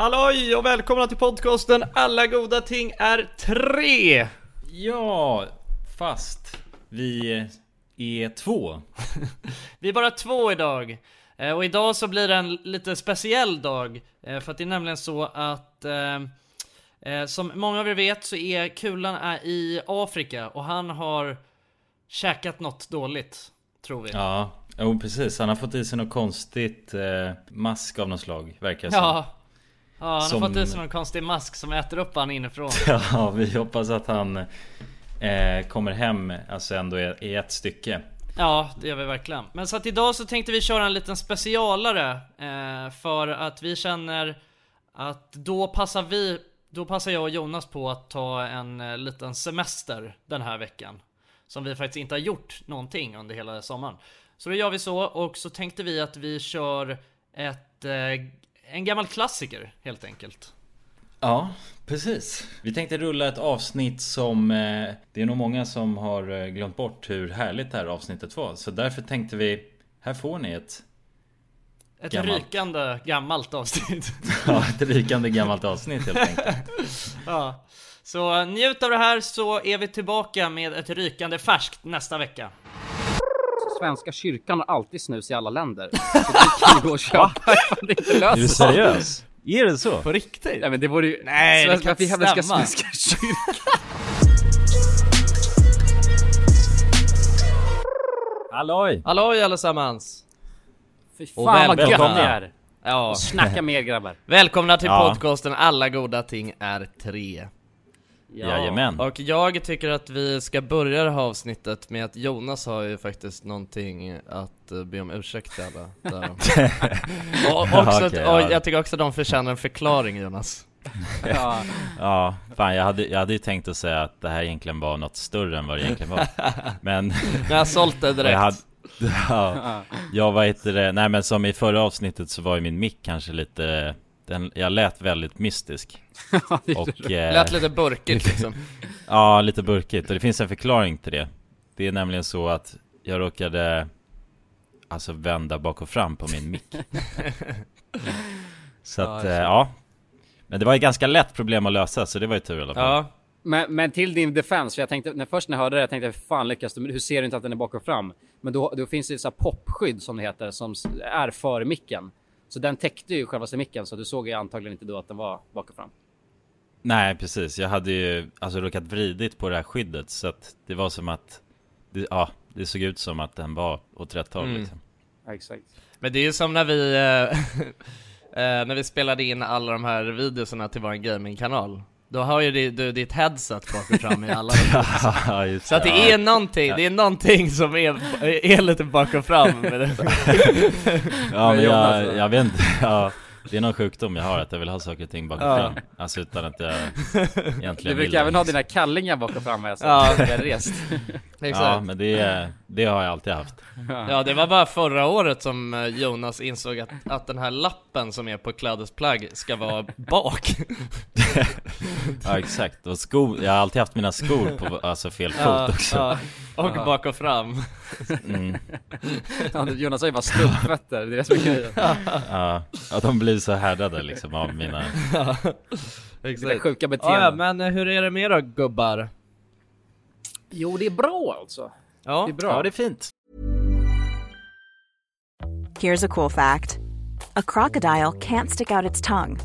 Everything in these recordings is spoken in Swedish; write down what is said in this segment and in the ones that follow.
Halloj och välkomna till podcasten Alla goda ting är tre! Ja, fast vi är två. Vi är bara två idag. Eh, Och idag så blir det en lite speciell dag. eh, För att det är nämligen så att eh, Som många av er vet så är Kulan är i Afrika och han har käkat något dåligt. Tror vi. Ja, jo precis. Han har fått i sig något konstigt mask av något slag, verkar det som. Ja, han Som- har fått i sig någon konstig mask som äter upp han inifrån. Ja, vi hoppas att han eh, kommer hem alltså ändå i ett stycke. Ja, det gör vi verkligen. Men så att idag så tänkte vi köra en liten specialare eh, För att vi känner att då passar vi Då passar jag och Jonas på att ta en eh, liten semester den här veckan Som vi faktiskt inte har gjort någonting under hela sommaren Så då gör vi så och så tänkte vi att vi kör ett eh, En gammal klassiker helt enkelt Ja, precis. Vi tänkte rulla ett avsnitt som eh, Det är nog många som har eh, glömt bort hur härligt det här avsnittet var. Så därför tänkte vi Här får ni ett Ett Gammalt. rykande gammalt avsnitt Ja, ett rykande gammalt avsnitt helt enkelt. Ja, så njut av det här så är vi tillbaka med ett rykande färskt nästa vecka. Svenska kyrkan har alltid snus i alla länder. Så det kan gå och köpa ifall det inte Är du löser sig. seriös? Är det så? På riktigt? Nej men det vore ju... Nej, det Svenska, kan varför i inte ska stämma. Svenska kyrkan... Halloj! Halloj allesammans! Fy Och fan vad gött välkomna. det är! Ja, Snacka mer grabbar. välkomna till Ja. podcasten Alla goda ting är tre. Jajamän. Och jag tycker att vi ska börja det här avsnittet med att Jonas har ju faktiskt någonting att eh, be om ursäkt till alla där. och, också, Okej, och ja. jag tycker också att de förtjänar en förklaring Jonas. Ja. Ja, fan jag hade, jag hade ju tänkt att säga att det här egentligen var något större än vad det egentligen var Men Men jag har sålt det direkt. jag hade, ja, jag vad heter det, nej men som i förra avsnittet så var ju min mick kanske lite den, Jag lät väldigt mystisk. Och eh, Lät lite burkigt liksom. Ja, lite burkigt. Och det finns en förklaring till det. Det är nämligen så att jag råkade Alltså vända bak och fram på min mick. Så Ja, att, jag eh, ja. Men det var ju ganska lätt problem att lösa så det var ju tur i alla fall. Ja, Men, men till din defense, för jag tänkte, när först när jag hörde det, jag tänkte fan lyckas du, hur ser du inte att den är bak och fram? Men då, då finns det ju så här popskydd som det heter, som är för micken. Så den täckte ju själva micken, så du såg ju antagligen inte då att den var bak och fram. Nej precis, jag hade ju alltså råkat vridit på det här skyddet så att det var som att det, Ja, det såg ut som att den var åt rätt håll Mm. liksom Ja, exakt. Men det är ju som när vi, eh, eh, när vi spelade in alla de här videorna till vår gamingkanal. Då har ju du, ditt headset bak och fram i alla Ja, just Så att det är någonting, det är någonting som är, är lite bak och fram med det. Ja men jag, jag vet inte, ja Det är någon sjukdom jag har, att jag vill ha saker och ting bak och Ja. fram Alltså utan att jag egentligen Du vill brukar det. även ha dina kallingar bak och fram har jag sett. Ja. har rest. Ja men det, det har jag alltid haft Ja det var bara förra året som eh, Jonas insåg att, att den här lappen som är på klädesplagg ska vara bak. Ja exakt, och skor, jag har alltid haft mina skor på alltså fel fot också ja. Och bak och fram. mm. Ja, Jonas har ju bara stumpfötter, det är det som är grejen. Ja, att de blir så härdade liksom av mina Det där sjuka Ja, beteendet. ja, men hur är det med då gubbar? Jo, det är bra alltså. Ja, Det är bra. Ja det är fint Here's a cool fact a crocodile can't stick out its tongue.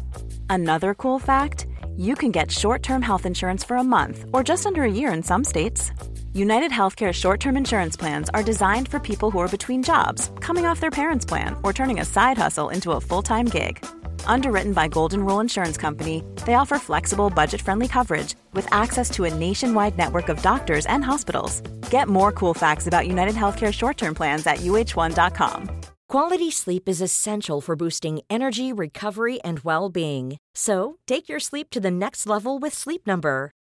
Another cool fact you can get short term health insurance for a month or just under a year in some states. United Healthcare short term insurance plans are designed for people who are between jobs, coming off their parents' plan, or turning a side hustle into a full time gig. Underwritten by Golden Rule Insurance Company, they offer flexible, budget friendly coverage with access to a nationwide network of doctors and hospitals. Get more cool facts about United Healthcare short term plans at uh1.com. Quality sleep is essential for boosting energy, recovery, and well being. So, take your sleep to the next level with Sleep Number.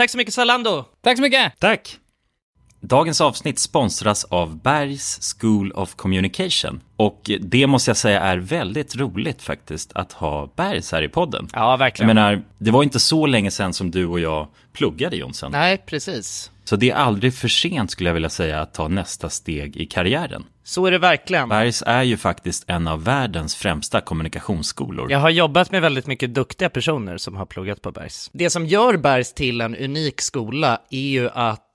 Tack så mycket Zalando! Tack så mycket! tack! Dagens avsnitt sponsras av Bergs School of Communication. Och det måste jag säga är väldigt roligt faktiskt att ha Bergs här i podden. Ja, Jag verkligen. menar, det var inte så länge sedan som du och jag pluggade Jonsson. Nej, precis. Så det är aldrig för sent skulle jag vilja säga att ta nästa steg i karriären. Så är det verkligen. Bergs är ju faktiskt en av världens främsta kommunikationsskolor. Jag har jobbat med väldigt mycket duktiga personer som har pluggat på Bergs. Det som gör Bergs till en unik skola är ju att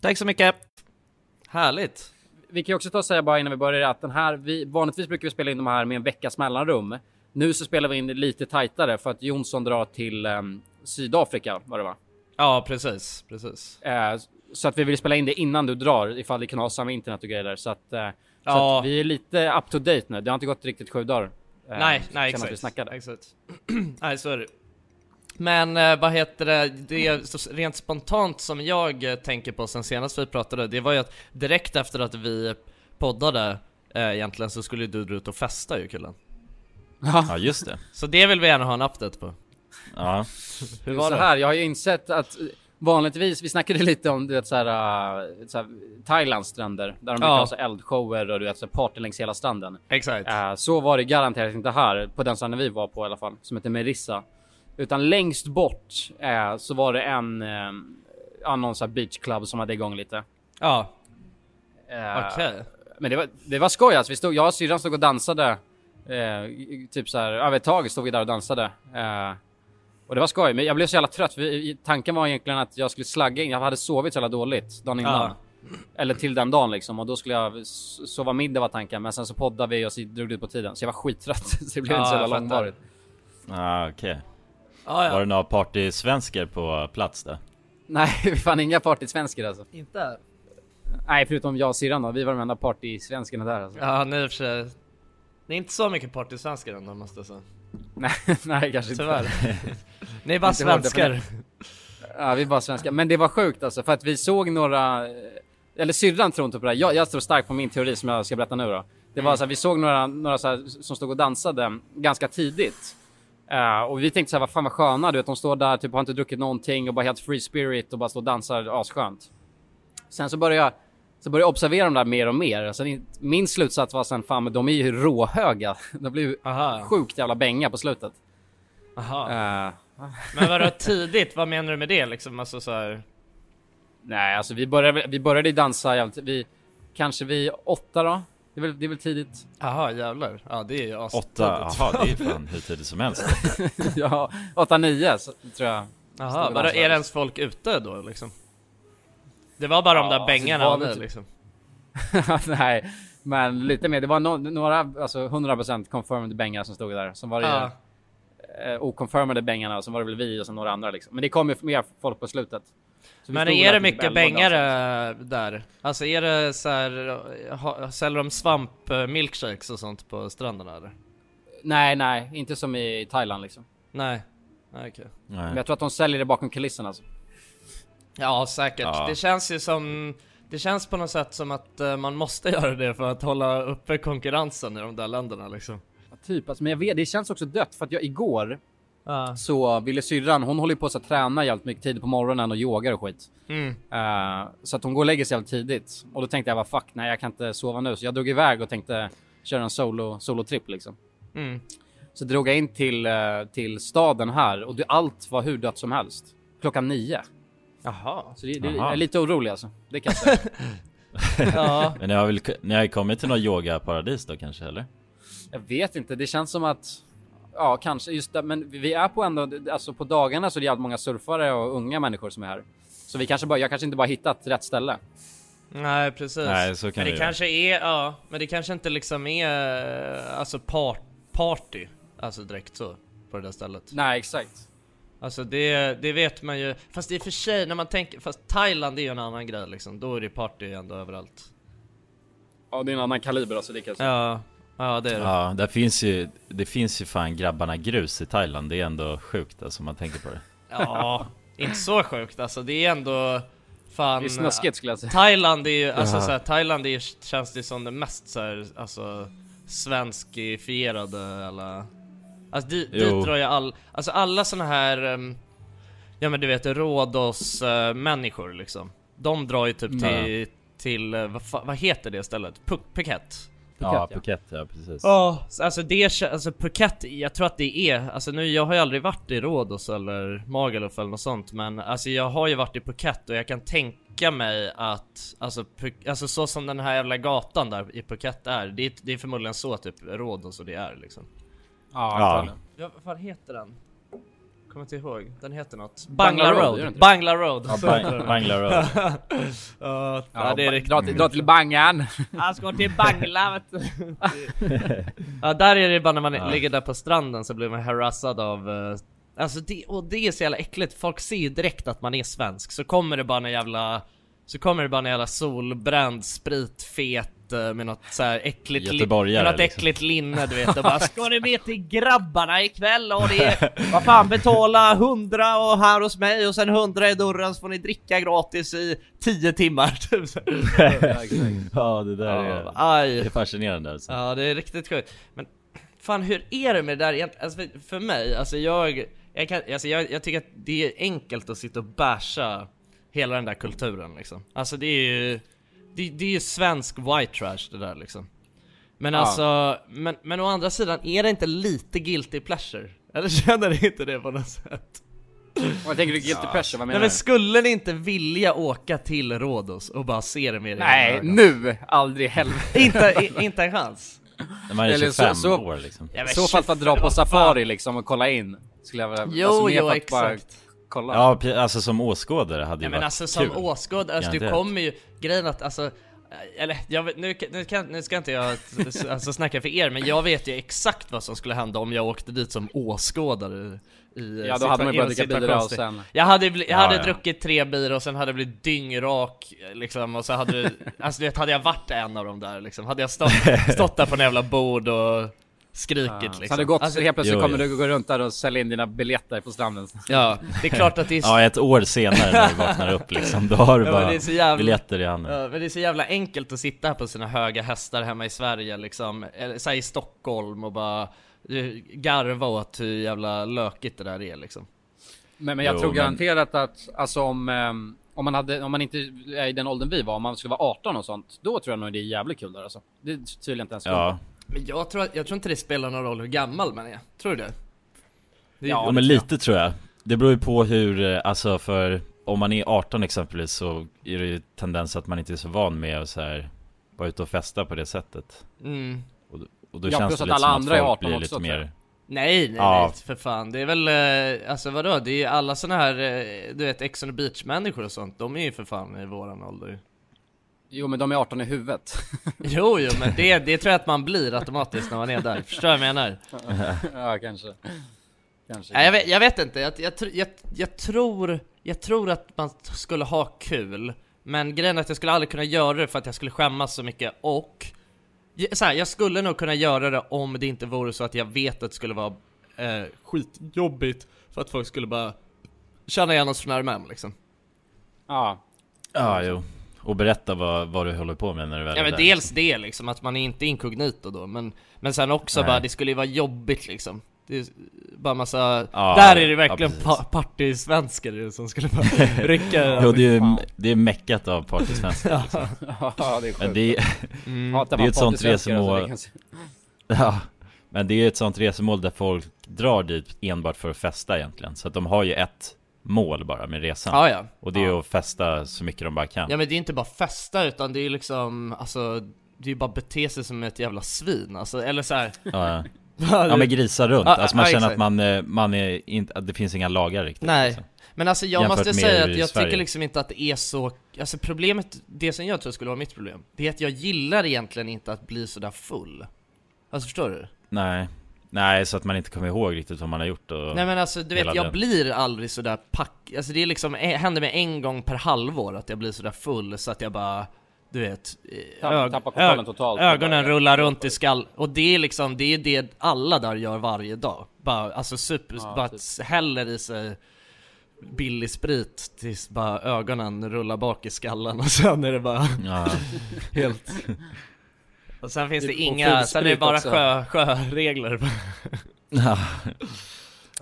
Tack så mycket! Härligt! Vi kan ju också ta och säga bara innan vi börjar att den här, vi, vanligtvis brukar vi spela in de här med en veckas mellanrum. Nu så spelar vi in lite tajtare för att Jonsson drar till ehm, Sydafrika var det va? Ja, precis, precis. Eh, så att vi vill spela in det innan du drar ifall det kan ha samma internet och grejer där. Så att, eh, så Ja. att vi är lite up to date nu. Det har inte gått riktigt sju dagar. eh, Nej, nej senast exakt. vi snackade. exakt. nej, så är det. Men eh, vad heter det, det är så rent spontant som jag eh, tänker på sen senast vi pratade, det var ju att direkt efter att vi poddade eh, egentligen så skulle du dra ut och festa ju killen. Ja, just det. Så det vill vi gärna ha en update på. Ja, Hur så var det? här, jag har ju insett att eh, vanligtvis, vi snackade lite om du vet såhär, uh, såhär Thailands stränder där de brukar Ja. ha så eldshower och du vet så party längs hela stranden. Exakt. Eh, så var det garanterat inte här på den stranden vi var på i alla fall som heter Merissa. Utan längst bort eh, så var det en uh, annan sån här beach club som hade igång lite. Ja, Eh, okej. Men det var, det var skoj alltså. Vi stod, jag och syrran stod och dansade. Eh, typ så här, över ett tag stod vi där och dansade. Eh, och det var skoj, men jag blev så jävla trött. För tanken var egentligen att jag skulle slagga in. Jag hade sovit så jävla dåligt dagen innan. Ja. Eller till den dagen liksom. Och då skulle jag sova middag var tanken. Men sen så poddade vi och så drog det ut på tiden. Så jag var skittrött. så det blev Ja, inte så jävla långvarigt. ah, okej. Ja, ja. Var det några partysvenskar på plats där? Nej, vi fann inga partysvenskar alltså. Inte? Nej, förutom jag och syrran då. Vi var de enda partysvenskarna där alltså. Ja, ni i och för sig. Det är inte så mycket partysvenskar ändå måste jag säga. Nej, nej kanske inte. Tyvärr. Ni är bara svenskar. Ja, vi är bara svenskar. Men det var sjukt alltså, för att vi såg några... Eller syrran tror inte på det här. Jag, jag står starkt på min teori som jag ska berätta nu då. Det var så här, vi såg några, några så här, som stod och dansade ganska tidigt. Eh, och vi tänkte så här, vad fan vad sköna, du vet, de står där, typ har inte druckit någonting och bara helt free spirit och bara står och dansar asskönt. Sen så började jag, så började jag observera dem där mer och mer. Alltså, min slutsats var sen, fan men de är ju råhöga. De blir Aha. sjukt jävla bänga på slutet. Aha. Eh, Men vadå tidigt, vad menar du med det liksom? Alltså så här... Nej, alltså vi började, vi började dansa jävligt, vi, kanske vid åtta då? Det är väl, det är väl tidigt? Jaha jävlar. Ja det är ju Åtta, jaha det är fan hur tidigt som helst. ja, åtta, nio så, tror jag. Jaha, vadå är det ens folk ute då liksom? Det var bara de Ja, där bängarna det var och ni väl typ- liksom? Nej, men lite mer. Det var no, några, alltså 100% confirmed bängar som stod där. Som var det Ja. eh, oconfirmade bängarna och så var det väl vi och så några andra liksom. Men det kom ju mer folk på slutet. Men är det mycket 11 och bängare där? Alltså är det så här, ha, säljer de svamp eh, milkshakes och sånt på stränderna eller? Nej, nej, inte som i Thailand liksom. Nej, Nej, okej. Men Nej. jag tror att de säljer det bakom kulisserna alltså. Ja säkert, Ja. det känns ju som Det känns på något sätt som att eh, man måste göra det för att hålla uppe konkurrensen i de där länderna liksom Ja, typ, alltså, men jag vet, det känns också dött för att jag igår Ja. så ville syrran, hon håller ju på att träna jävligt mycket tid på morgonen och yogar och skit. Mm. Eh, så att hon går och lägger sig jävligt tidigt. Och då tänkte jag vad fuck, nej jag kan inte sova nu. Så jag drog iväg och tänkte köra en solo, solo-tripp liksom. Mm. Så drog jag in till, eh, till staden här och det, allt var hur dött som helst. Klockan nio. Jaha. Så det, det, Jaha. är lite orolig alltså. Det kan jag säga. Ja. Men ni har väl ni har kommit till något yogaparadis då kanske eller? jag vet inte, det känns som att Ja, kanske just det, men vi är på ändå, alltså på dagarna så är det jävligt många surfare och unga människor som är här. Så vi kanske bara, jag kanske inte bara hittat rätt ställe. Nej precis. Nej, så kan men det det kanske är, ja, men det kanske inte liksom är alltså par, party, alltså direkt så på det där stället. Nej, exakt. Alltså det, det vet man ju, fast i och för sig när man tänker, fast Thailand är ju en annan grej liksom, då är det party ändå överallt. Ja, det är en annan kaliber alltså, det kan jag säga. Ja, ja det är det. Ja, där finns ju, det finns ju fan grabbarna grus i Thailand. Det är ändå sjukt alltså om man tänker på det. Ja, inte så sjukt alltså, det är ändå fan... Det är snuskigt skulle jag säga. Thailand är ju, alltså Ja. såhär, Thailand är, ju- känns det som det mest såhär, alltså svenskifierade eller Alltså di, dit drar ju all, alltså alla såna här, ehm, ja men du vet Rhodos eh, människor liksom De drar ju typ till, till, eh, vad, vad heter det stället? Phu- Phuket? Ja, ja. Phuket ja, precis. Ja, alltså det, alltså Phuket, jag tror att det är, alltså nu jag har ju aldrig varit i Rhodos eller Magaluf eller något sånt men alltså jag har ju varit i Phuket och jag kan tänka mig att, alltså, alltså så som den här jävla gatan där i Phuket är, det är, det är förmodligen så typ Rhodos och det är liksom Ja. Ja, vad fan heter den? Kommer inte ihåg, den heter något Bangla Bangla, Road? Bangla Road! Ja, Bang-. Bangla Road. Ja, ja, det är riktigt dra, till, dra till Bangan. Han ska till Bangla vet du. Ja där är det bara när man Ja. ligger där på stranden så blir man harassad av eh, Alltså det, och det är så jävla äckligt, folk ser ju direkt att man är svensk Så kommer det bara en jävla Så kommer det bara en jävla solbränd spritfet eh, med något så här äckligt li- med något liksom. äckligt linne du vet och bara Ska ni med till grabbarna ikväll och det är Vad fan betala 100 och här hos mig och sen 100 i dörren så får ni dricka gratis i 10 timmar typ. Ja, det där Ja, är, aj. det är fascinerande alltså. Ja det är riktigt sjukt. Men fan hur är det med det där egentligen? Alltså, för, för mig, alltså jag, jag, kan, alltså jag, jag tycker att det är enkelt att sitta och basha hela den där kulturen liksom. Alltså det är ju, det, det är ju svensk white trash det där liksom. Men Ja. alltså, men, men å andra sidan, är det inte lite guilty pleasure? Eller känner ni inte det på något sätt? Vad tänker du guilty pressure? Vad Nej menar men du? skulle ni inte vilja åka till Rhodos och bara se det med era Nej, ögon? nu! Aldrig i helvete. Inte, i, inte en chans? När man är Eller 25 så- så- år liksom. Ja, I men så fall för att dra på vad safari liksom och kolla in. Skulle jag vilja... Jo, alltså, jo, exakt. Kolla. Ja, alltså som åskådare hade ju Ja men varit alltså som kul. åskådare, alltså du kommer ju, grejen att alltså eller jag vet, nu, nu, kan, nu ska inte jag alltså, snacka för er men jag vet ju exakt vad som skulle hända om jag åkte dit som åskådare i Ja, då hade man ju börjat dricka bira och sen... Jag hade, jag Ja, hade ja. druckit tre bira och sen hade jag blivit dyngrak liksom och så hade det, alltså du vet, hade jag varit en av dem där liksom, hade jag stått, stått där på en jävla bord och skrikigt Ja. liksom. Så hade det gått, Alltså, så helt plötsligt Jo, kommer jo. du gå runt där och sälja in dina biljetter på stranden. Ja, det är klart att det är Ja, ett år senare när du vaknar upp liksom, då har du Ja, bara det är så jävla- biljetter i handen. Ja, men det är så jävla enkelt att sitta här på sina höga hästar hemma i Sverige liksom, eller så här i Stockholm och bara eh, garva åt hur jävla lökigt det där är liksom. Men, men jag Jo, tror men- garanterat att alltså om, ehm, om man hade, om man inte är i den åldern vi var, om man skulle vara 18 och sånt, då tror jag nog det är jävligt kul där alltså. Det är tydligen inte ens kul. Ja, Men jag tror, att- jag tror inte det spelar någon roll hur gammal man är, tror du det? det är- Ja, ja men lite tror jag. Det beror ju på hur, eh, alltså för om man är 18 exempelvis så är det ju tendens att man inte är så van med att så här vara ute och festa på det sättet. Mm. Och, och då Ja, känns det att lite alla som andra är att folk 18 blir också, lite mer Nej, nej, Ja. nej, för fan. Det är väl, eh, alltså vadå? Det är alla såna här, eh, du vet, Ex on the Beach-människor och sånt, de är ju för fan i våran ålder. Jo men de är 18 i huvudet. Jo, jo, men det, det tror jag att man blir automatiskt när man är där. Förstår du vad jag menar? ja kanske. Kanske. Nej, jag, vet, jag vet inte, jag, jag, jag, jag, tror, jag tror att man skulle ha kul Men grejen är att jag skulle aldrig kunna göra det för att jag skulle skämmas så mycket och så här, Jag skulle nog kunna göra det om det inte vore så att jag vet att det skulle vara eh, skitjobbigt För att folk skulle bara känna igen oss från RMM liksom Ja. Ja, jo. Och berätta vad, vad du håller på med när du väl Ja är men där. dels det liksom, att man är inte inkognito då Men, men sen också Nej. bara, det skulle ju vara jobbigt liksom det är bara massa, Ja, där är det ja, verkligen precis. pa partysvenskar som skulle bara rycka Jo, det är ju det är meckat av partysvenskar liksom. ja det är sjukt. Men det är, mm. Det är ett sånt alltså, se- ja, men det är ett sånt resmål där folk drar dit enbart för att festa egentligen. Så att de har ju ett mål bara med resan. Ja ja Och det är att festa så mycket de bara kan. Ja men det är inte bara festa utan det är liksom, alltså Det är ju bara bete sig som ett jävla svin alltså, eller såhär Ja, ja. ja men grisa runt. Ja, Alltså man känner exakt. att man, eh, man är inte, att det finns inga lagar riktigt. Nej, liksom. men alltså jag Jämfört måste säga att jag Sverige. tycker liksom inte att det är så Alltså problemet, det som jag tror skulle vara mitt problem Det är att jag gillar egentligen inte att bli sådär full Alltså förstår du? Nej. Nej, så att man inte kommer ihåg riktigt vad man har gjort och... Nej men alltså du vet, jag den. blir aldrig sådär pack Alltså det är liksom, eh, händer mig en gång per halvår att jag blir sådär full så att jag bara Du vet, eh, ög-. Ögonen rullar runt i skall Och det är liksom, det är det alla där gör varje dag Bara, alltså super, Ja, bara typ. häller i sig billig sprit tills bara ögonen rullar bak i skallen och sen är det bara Ja. helt Och sen finns det Och inga, sen är det bara också. sjö, sjöregler ja.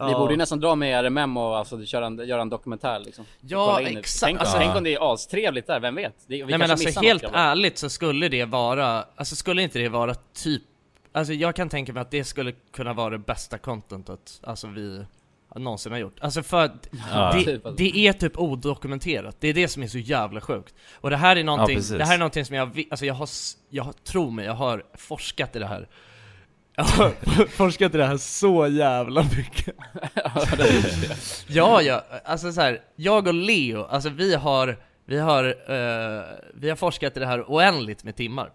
Vi borde ju nästan dra med RMM och alltså, köra, en, göra en dokumentär liksom. Ja, det. exakt. Tänk, Alltså- tänk om det är astrevligt där, vem vet? Det, vi Nej men alltså helt något, ärligt så skulle det vara, alltså skulle inte det vara typ Alltså jag kan tänka mig att det skulle kunna vara det bästa contentet, alltså vi någonsin har gjort. Alltså för att Ja. det, Typ, alltså. det är typ odokumenterat, det är det som är så jävla sjukt. Och det här är någonting, precis. det här är någonting som jag, alltså jag har, jag har, tro mig, jag har forskat i det här. Jag har forskat i det här så jävla mycket. Ja, ja, alltså så här, jag och Leo, alltså vi har, vi har, eh, vi har forskat i det här oändligt med timmar.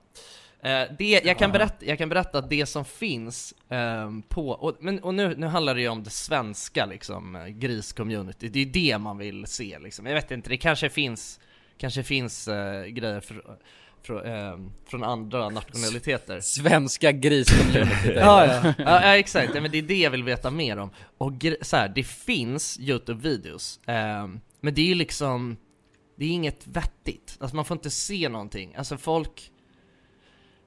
Eh, det, jag, kan berätta, jag kan berätta att det som finns ehm, på, och, men, och nu, nu handlar det ju om det svenska liksom, eh, gris-community, det är det man vill se liksom. Jag vet inte, det kanske finns, kanske finns eh, grejer för, för, ehm, från andra nationaliteter. Svenska gris-communityt. Ja, ja. ja, exakt, ja, men det är det jag vill veta mer om. Och så här, det finns Youtube-videos, ehm, men det är ju liksom, det är inget vettigt. Alltså man får inte se någonting. Alltså folk,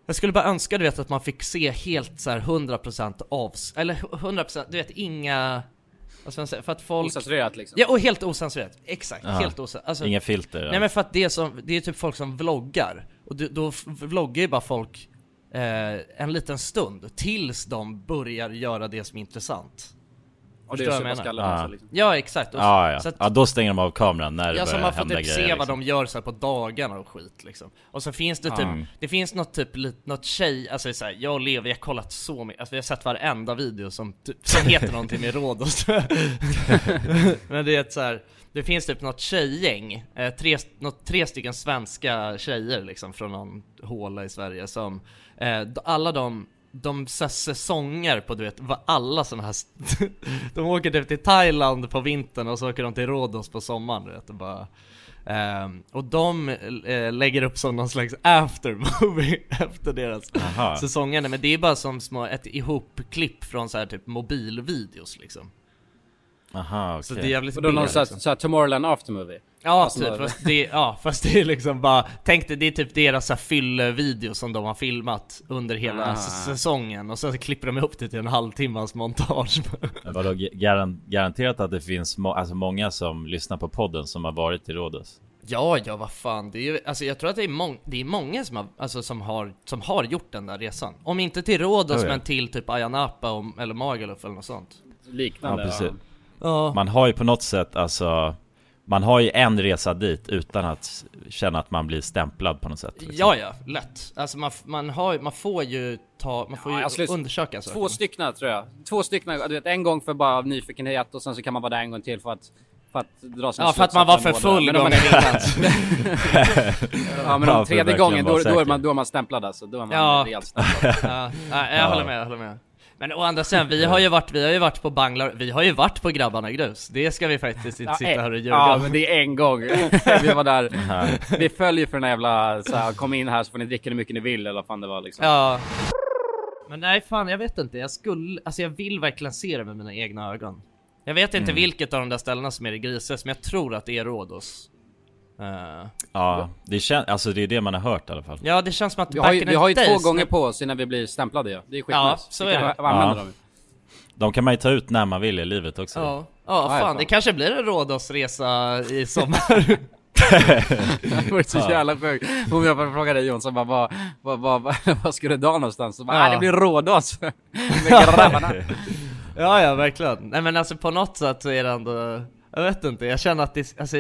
jag skulle bara önska du vet att man fick se helt så här 100% av, eller 100%, du vet inga, vad ska man säga, för att folk... Ocensurerat liksom. Ja, och helt ocensurerat, exakt, Ja. helt ocensurerat. Alltså, Inga filter. Nej men för att det är som, det är typ folk som vloggar, och då, vloggar ju bara folk eh, en liten stund, tills de börjar göra det som är intressant. Och det förstår är jag så menar. Ja. liksom. Ja exakt, och, Ja, ja. så att, ja, då stänger de av kameran när det ja, så börjar man får hända typ grejer. se vad liksom. de gör så här på dagarna och skit liksom. Och så finns det typ, Mm. det finns något typ, något tjej, alltså så här, jag och Leo vi har kollat så mycket, alltså vi har sett varenda video som, typ, som heter någonting med Rhodos Men det är ett så här, det finns typ något tjejgäng, eh, tre, något, tre stycken svenska tjejer liksom från någon håla i Sverige som, eh, alla de de så här säsonger på du vet, vad alla såna här De åker typ till Thailand på vintern och så åker de till Rhodos på sommaren du vet, och bara Ehm, och de eh, lägger upp som någon slags aftermovie efter deras Aha. säsonger Men det är bara som små, ett ihopklipp från så här typ mobilvideos liksom Aha, Så okej. det är jävligt Och då någon liksom. så här Tomorrowland aftermovie. Ja, Alltså, typ, fast det, ja, fast det är liksom bara, tänk dig det är typ deras fyllvideo som de har filmat under hela Ah. säsongen och så klipper de ihop det till en halvtimmas montage Men Vadå, garan- garanterat att det finns må- alltså många som lyssnar på podden som har varit i Rhodos? Ja, ja vad fan, det är ju, alltså jag tror att det är, mång, det är många som har, alltså, som, har, som har gjort den där resan Om inte till Rhodos Oh, ja. men till typ Ayia Napa och, eller Magaluf eller något sånt Ja, Liknande. precis. Ja, Man har ju på något sätt alltså Man har ju en resa dit utan att känna att man blir stämplad på något sätt liksom. ja, ja, lätt. Alltså man, man, har, man får ju ta, man får Ja, ju skulle- undersöka saker Två stycken tror jag. Två stycken, du vet en gång för bara av nyfikenhet och sen så kan man vara där en gång till för att för att dra sina Ja, för att man var för full gången Ja men om tredje gången då, då, är man, då är man stämplad alltså. Då är man Ja. rejält stämplad. ja, ja, jag Ja. håller med, jag håller med Men å andra sidan, vi har ju varit, vi har ju varit på Banglar, vi har ju varit på Grabbarna Grus. Det ska vi faktiskt inte sitta här och ljuga Ja men det är en gång. vi var där. Vi följer för den här jävla så här, kom in här så får ni dricka hur mycket ni vill eller vad fan det var liksom. Ja. Men nej fan, jag vet inte, jag skulle, alltså jag vill verkligen se det med mina egna ögon. Jag vet inte vilket av de där ställena som är det grises, men jag tror att det är Rhodos Eh, Ja, det känns, alltså det är det man har hört i alla fall Ja det känns som att Vi har ju, vi har ju två gånger på oss innan vi blir stämplade ju. Det är skitnice. Ja, så Vi är det. Ja. dem. De kan man ju ta ut när man vill i livet också Ja, ja Ja, fan, fan. det kanske blir en Rhodos-resa i sommar Det var så jävla sjukt. Om jag bara frågar dig Jonsson, bara, vad, vad, vad, vad, vad ska du dra någonstans? Så bara, Ja. "Ah, det blir Rhodos. Med grabbarna. Ja ja, verkligen. Nej men alltså på något sätt så är det ändå, jag vet inte, jag känner att det, alltså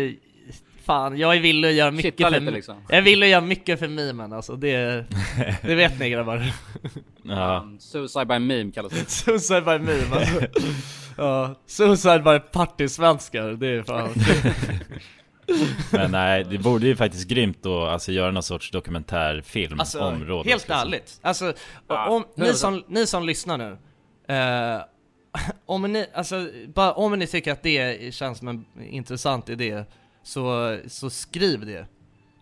Fan, jag vill att göra mycket för, lite, liksom. jag vill att göra mycket för memen alltså, det, det vet ni grabbar Ja, Suicide by meme kallas det. Suicide by meme alltså. Ja, suicide by partysvenskar, det är fan men nej, det borde ju faktiskt grymt då, alltså göra någon sorts dokumentärfilm Alltså, om Rhodos helt liksom. ärligt. Alltså, Ja, om, ni, 100%. som, ni som lyssnar nu. Eh, om ni, alltså, bara om ni tycker att det känns som en intressant idé, så, så skriv det.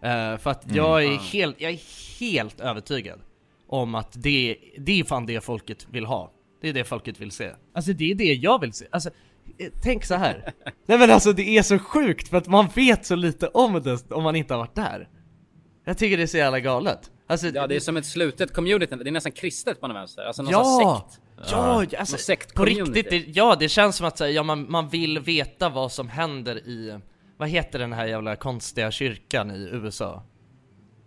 Eh, för att jag är helt, jag är helt övertygad om att det, det är fan det folket vill ha. Det är det folket vill se. Alltså det är det jag vill se. Alltså, eh, tänk så här. Nej men alltså det är så sjukt för att man vet så lite om det om man inte har varit där. Jag tycker det är så jävla galet. Alltså, Ja, det är som ett slutet community. Det är nästan kristet på något vänster. Alltså någon ja! sekt. Ja, Någon alltså, sekt på riktigt, det, ja det känns som att här, ja, man, man vill veta vad som händer i, vad heter den här jävla konstiga kyrkan i USA?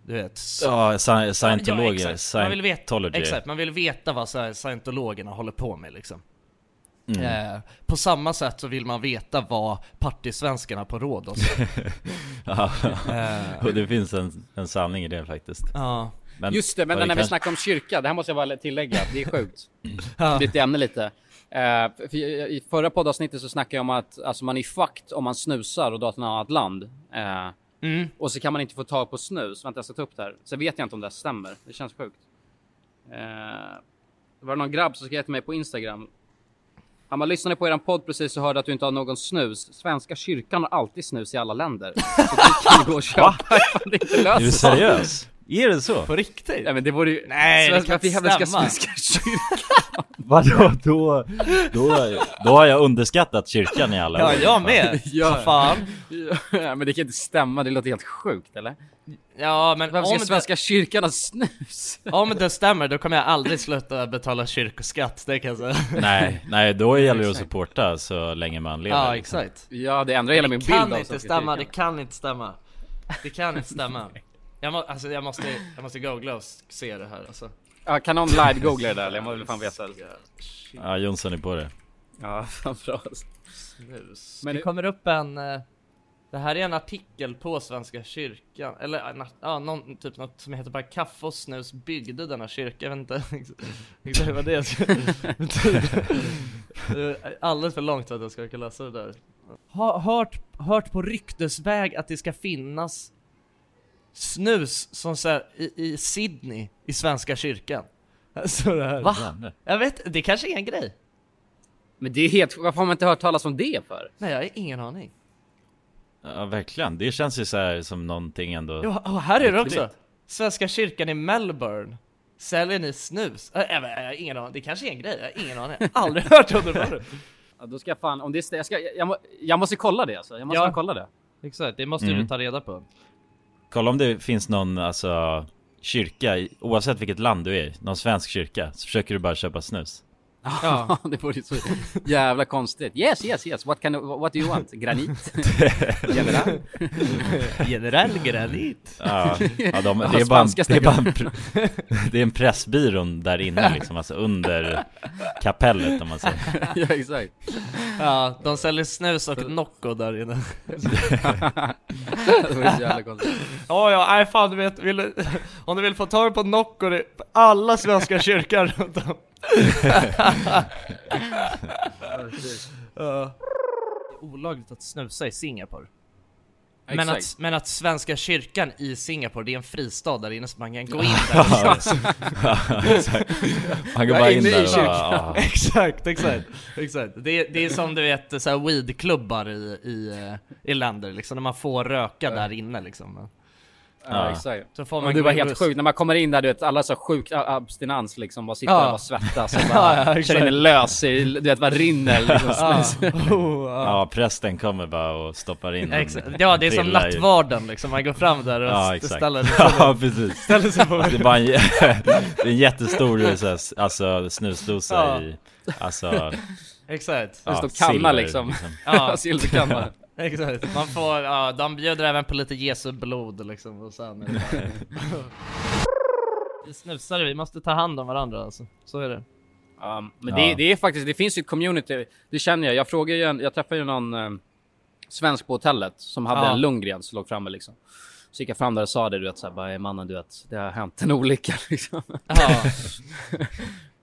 Du vet? Ja, sci- scientologer, ja, exakt. Man vill veta, exakt, man vill veta vad scientologerna håller på med liksom. Mm. Eh, på samma sätt så vill man veta vad partysvenskarna på Rhodos Ja, eh, och det finns en, en sanning i det faktiskt Ja, men, Just det, men när vi kanske- snackar om kyrka, det här måste jag bara tillägga, det är sjukt. Ja. Bytte ämne lite. Eh, för i förra poddavsnittet så snackade jag om att alltså, man är fucked om man snusar och drar till ett annat land. Eh, mm. och så kan man inte få tag på snus. Vänta, jag ska ta upp det här. Så vet jag inte om det stämmer. Det känns sjukt. Eh, det var någon grabb som skrev till mig på Instagram. Han bara, lyssnade på eran podd precis och hörde att du inte har någon snus. Svenska kyrkan har alltid snus i alla länder. Så du kan gå och köpa ifall det inte löser Är du seriös? Är det så? på riktigt? Nej men det vore ju... Nej, det kan inte stämma. Svenska kyrkan... Vadå? Då, då, då har jag underskattat kyrkan i alla Ja, år. jag med! Ja. Fan? ja, men det kan inte stämma, det låter helt sjukt eller? Ja men Varför om ska det, Svenska kyrkan ha snus? om det stämmer då kommer jag aldrig sluta betala kyrkoskatt, det kan jag säga Nej, nej då gäller det att supporta så länge man lever Ja liksom. exakt Ja, det ändrar hela min Det bild kan av inte Svenska stämma, det kan inte stämma Det kan inte stämma jag, må, alltså, jag måste, jag måste googla och se det här alltså Ja, kan någon live-googla det där eller? Jag måste väl fan veta. Ja, Jonsson är på det Ja, fan bra. Snus. Men det kommer upp en eh, Det här är en artikel på Svenska kyrkan Eller ja, någon, typ något som heter bara Kaffe och snus byggde denna kyrka Jag vet inte exakt vad Det är Alldeles för långt för att jag ska kunna läsa det där ha, hört, hört på ryktesväg att det ska finnas Snus som så här, i, i Sydney i Svenska kyrkan Så det här. Va? Jag vet, det kanske är en grej Men det är helt... Varför har man inte hört talas om det för? Nej jag har ingen aning Ja, verkligen. Det känns ju så här som någonting ändå... Jo, och här är det också! Svenska kyrkan i Melbourne Säljer ni snus? Äh, jag, har ingen aning, det kanske är en grej, jag har ingen aning Aldrig hört om det förut Ja, då ska jag fan, om det är, jag, ska, jag, jag, må- jag måste kolla det alltså. Jag måste Ja. kolla det. Exakt, det måste Mm. du ta reda på Kolla om det finns någon, alltså, kyrka, oavsett vilket land du är i, någon svensk kyrka, så försöker du bara köpa snus. Ja. det vore så jävla konstigt. Yes, yes, yes. What, kind of, what do you want? Granit? General? Generell granit Ja, ja de, det är bara en, spanska det är bara en, det är en pressbyrån där inne liksom, alltså under kapellet om man säger. ja, exakt. Ja, de säljer snus och Nocco där inne det vore så jävla konstigt. Ja, ja, nej fan du vet, vill, om du vill få tag på Nocco, alla svenska kyrkor runt om Det är olagligt att snusa i Singapore men att, men att Svenska kyrkan i Singapore, det är en fristad där inne så man kan gå in där. Han går bara in där och bara. Exakt, exakt, exakt. Det, är- det är som du vet så här weedklubbar i, i, eh, i länder liksom, när man får röka där inne liksom. Ja, exakt. Så får man det var helt sjukt, när man kommer in där du vet, alla så sjuk abstinens liksom, bara sitter Ja. och bara svettas och bara Ja, en lös i, du vet vad rinner liksom. Ja, oh, ja. ja, prästen kommer bara och stoppar in en Exakt. ja, det är som nattvarden liksom, man går fram där och Ja, exakt. ställer, Ja, precis. ställer sig på Det är bara en, det är en jättestor så här, alltså, snusdosa Ja. i, alltså, Exakt, ja, står kanna silver, liksom. Ja. Silverkanna. exakt. Man får, ja, de bjuder även på lite Jesu blod liksom och sen bara... Vi snusare, vi måste ta hand om varandra alltså, så är det Ja, men Ja. det, det är faktiskt, det finns ju ett community, det känner jag. Jag frågar ju en, jag träffade ju någon eh, svensk på hotellet som hade Ja. en Lundgren som låg framme liksom. Så gick jag fram där och sa det, du vet såhär, bara "Eh, mannen du vet, det har hänt en olycka liksom. Ja,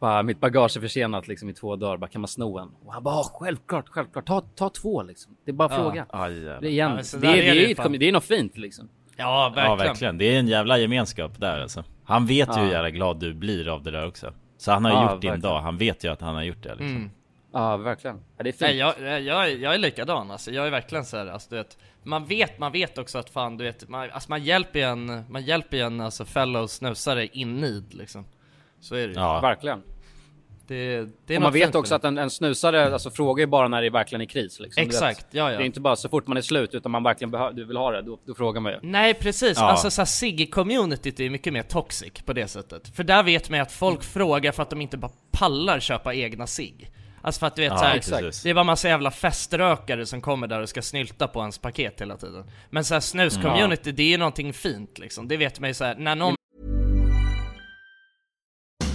bara, mitt bagage är försenat liksom i två dagar, bara kan man sno en? Och han bara, "Ja, självklart, självklart, ta, ta två liksom. Det är bara Ja. fråga. Det är, jävlar. igen, Ja, men så det, där är, är det, är, det ju ju ett fan. commu- det är något fint liksom. ja verkligen. Ja, verkligen. Det är en jävla gemenskap där alltså. Han vet ju Ja. hur jävla glad du blir av det där också. Så han har Ja, gjort din verkligen. dag, han vet ju att han har gjort det liksom. Mm. Ja, verkligen. Ja, det är fint. Nej, jag, jag, jag, är- jag är likadan alltså, jag är verkligen så här, alltså, du vet, man vet, man vet också att fan du vet, man, alltså, man hjälper ju en, man hjälper ju en alltså fellow snusare in need liksom Så är det ju. Ja, Verkligen. Det, det Och man vet också att en, en snusare alltså, frågar ju bara när det är verkligen är kris. Liksom. Exakt, ja Det är ja inte bara så fort man är slut utan man verkligen du vill ha det, då, då frågar man ju. Nej precis, Ja. alltså såhär Sigge-communityt är mycket mer toxic på det sättet För där vet man ju att folk frågar för att de inte bara pallar köpa egna sig Alltså för att du vet ja såhär. Det är bara massa jävla feströkare som kommer där och ska snylta på ens paket hela tiden Men såhär snus-community, det är ju någonting fint liksom Det vet man ju såhär, när någon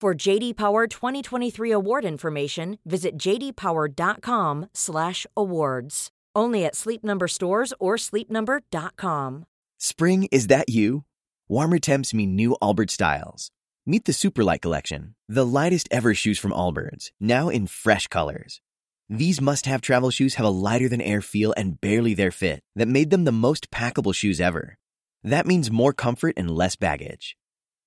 For JD Power 2023 award information, visit jdpower.com/awards. Only at Sleep Number stores or sleepnumber.com. Spring, is that you? Warmer temps mean new Allbirds styles. Meet the Superlight Collection, the lightest ever shoes from Allbirds, now in fresh colors. These must have travel shoes have a lighter than air feel and barely their fit that made them the most packable shoes ever. That means more comfort and less baggage.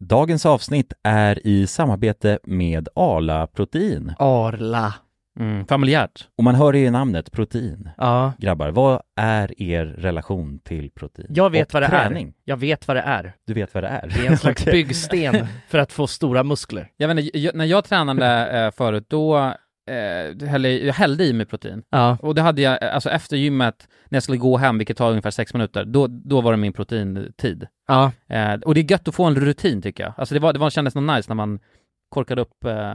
Dagens avsnitt är i samarbete med Arla Protein. Arla. Mm, familjärt. Och man hör det i namnet, protein. Ja. Grabbar, vad är er relation till protein? Jag vet Och vad det träning? är. Jag vet vad det är. Du vet vad det är? Det är en slags byggsten för att få stora muskler. Jag vet inte, jag, när jag tränade eh, förut, då eh, hällde, jag hällde i mig protein. Ja. Och det hade jag, eh, alltså efter gymmet, när jag skulle gå hem, vilket tar ungefär sex minuter, då, då var det min proteintid. Ja. Eh, och det är gött att få en rutin tycker jag. Alltså det, var, det var, kändes något nice när man korkade upp... Eh...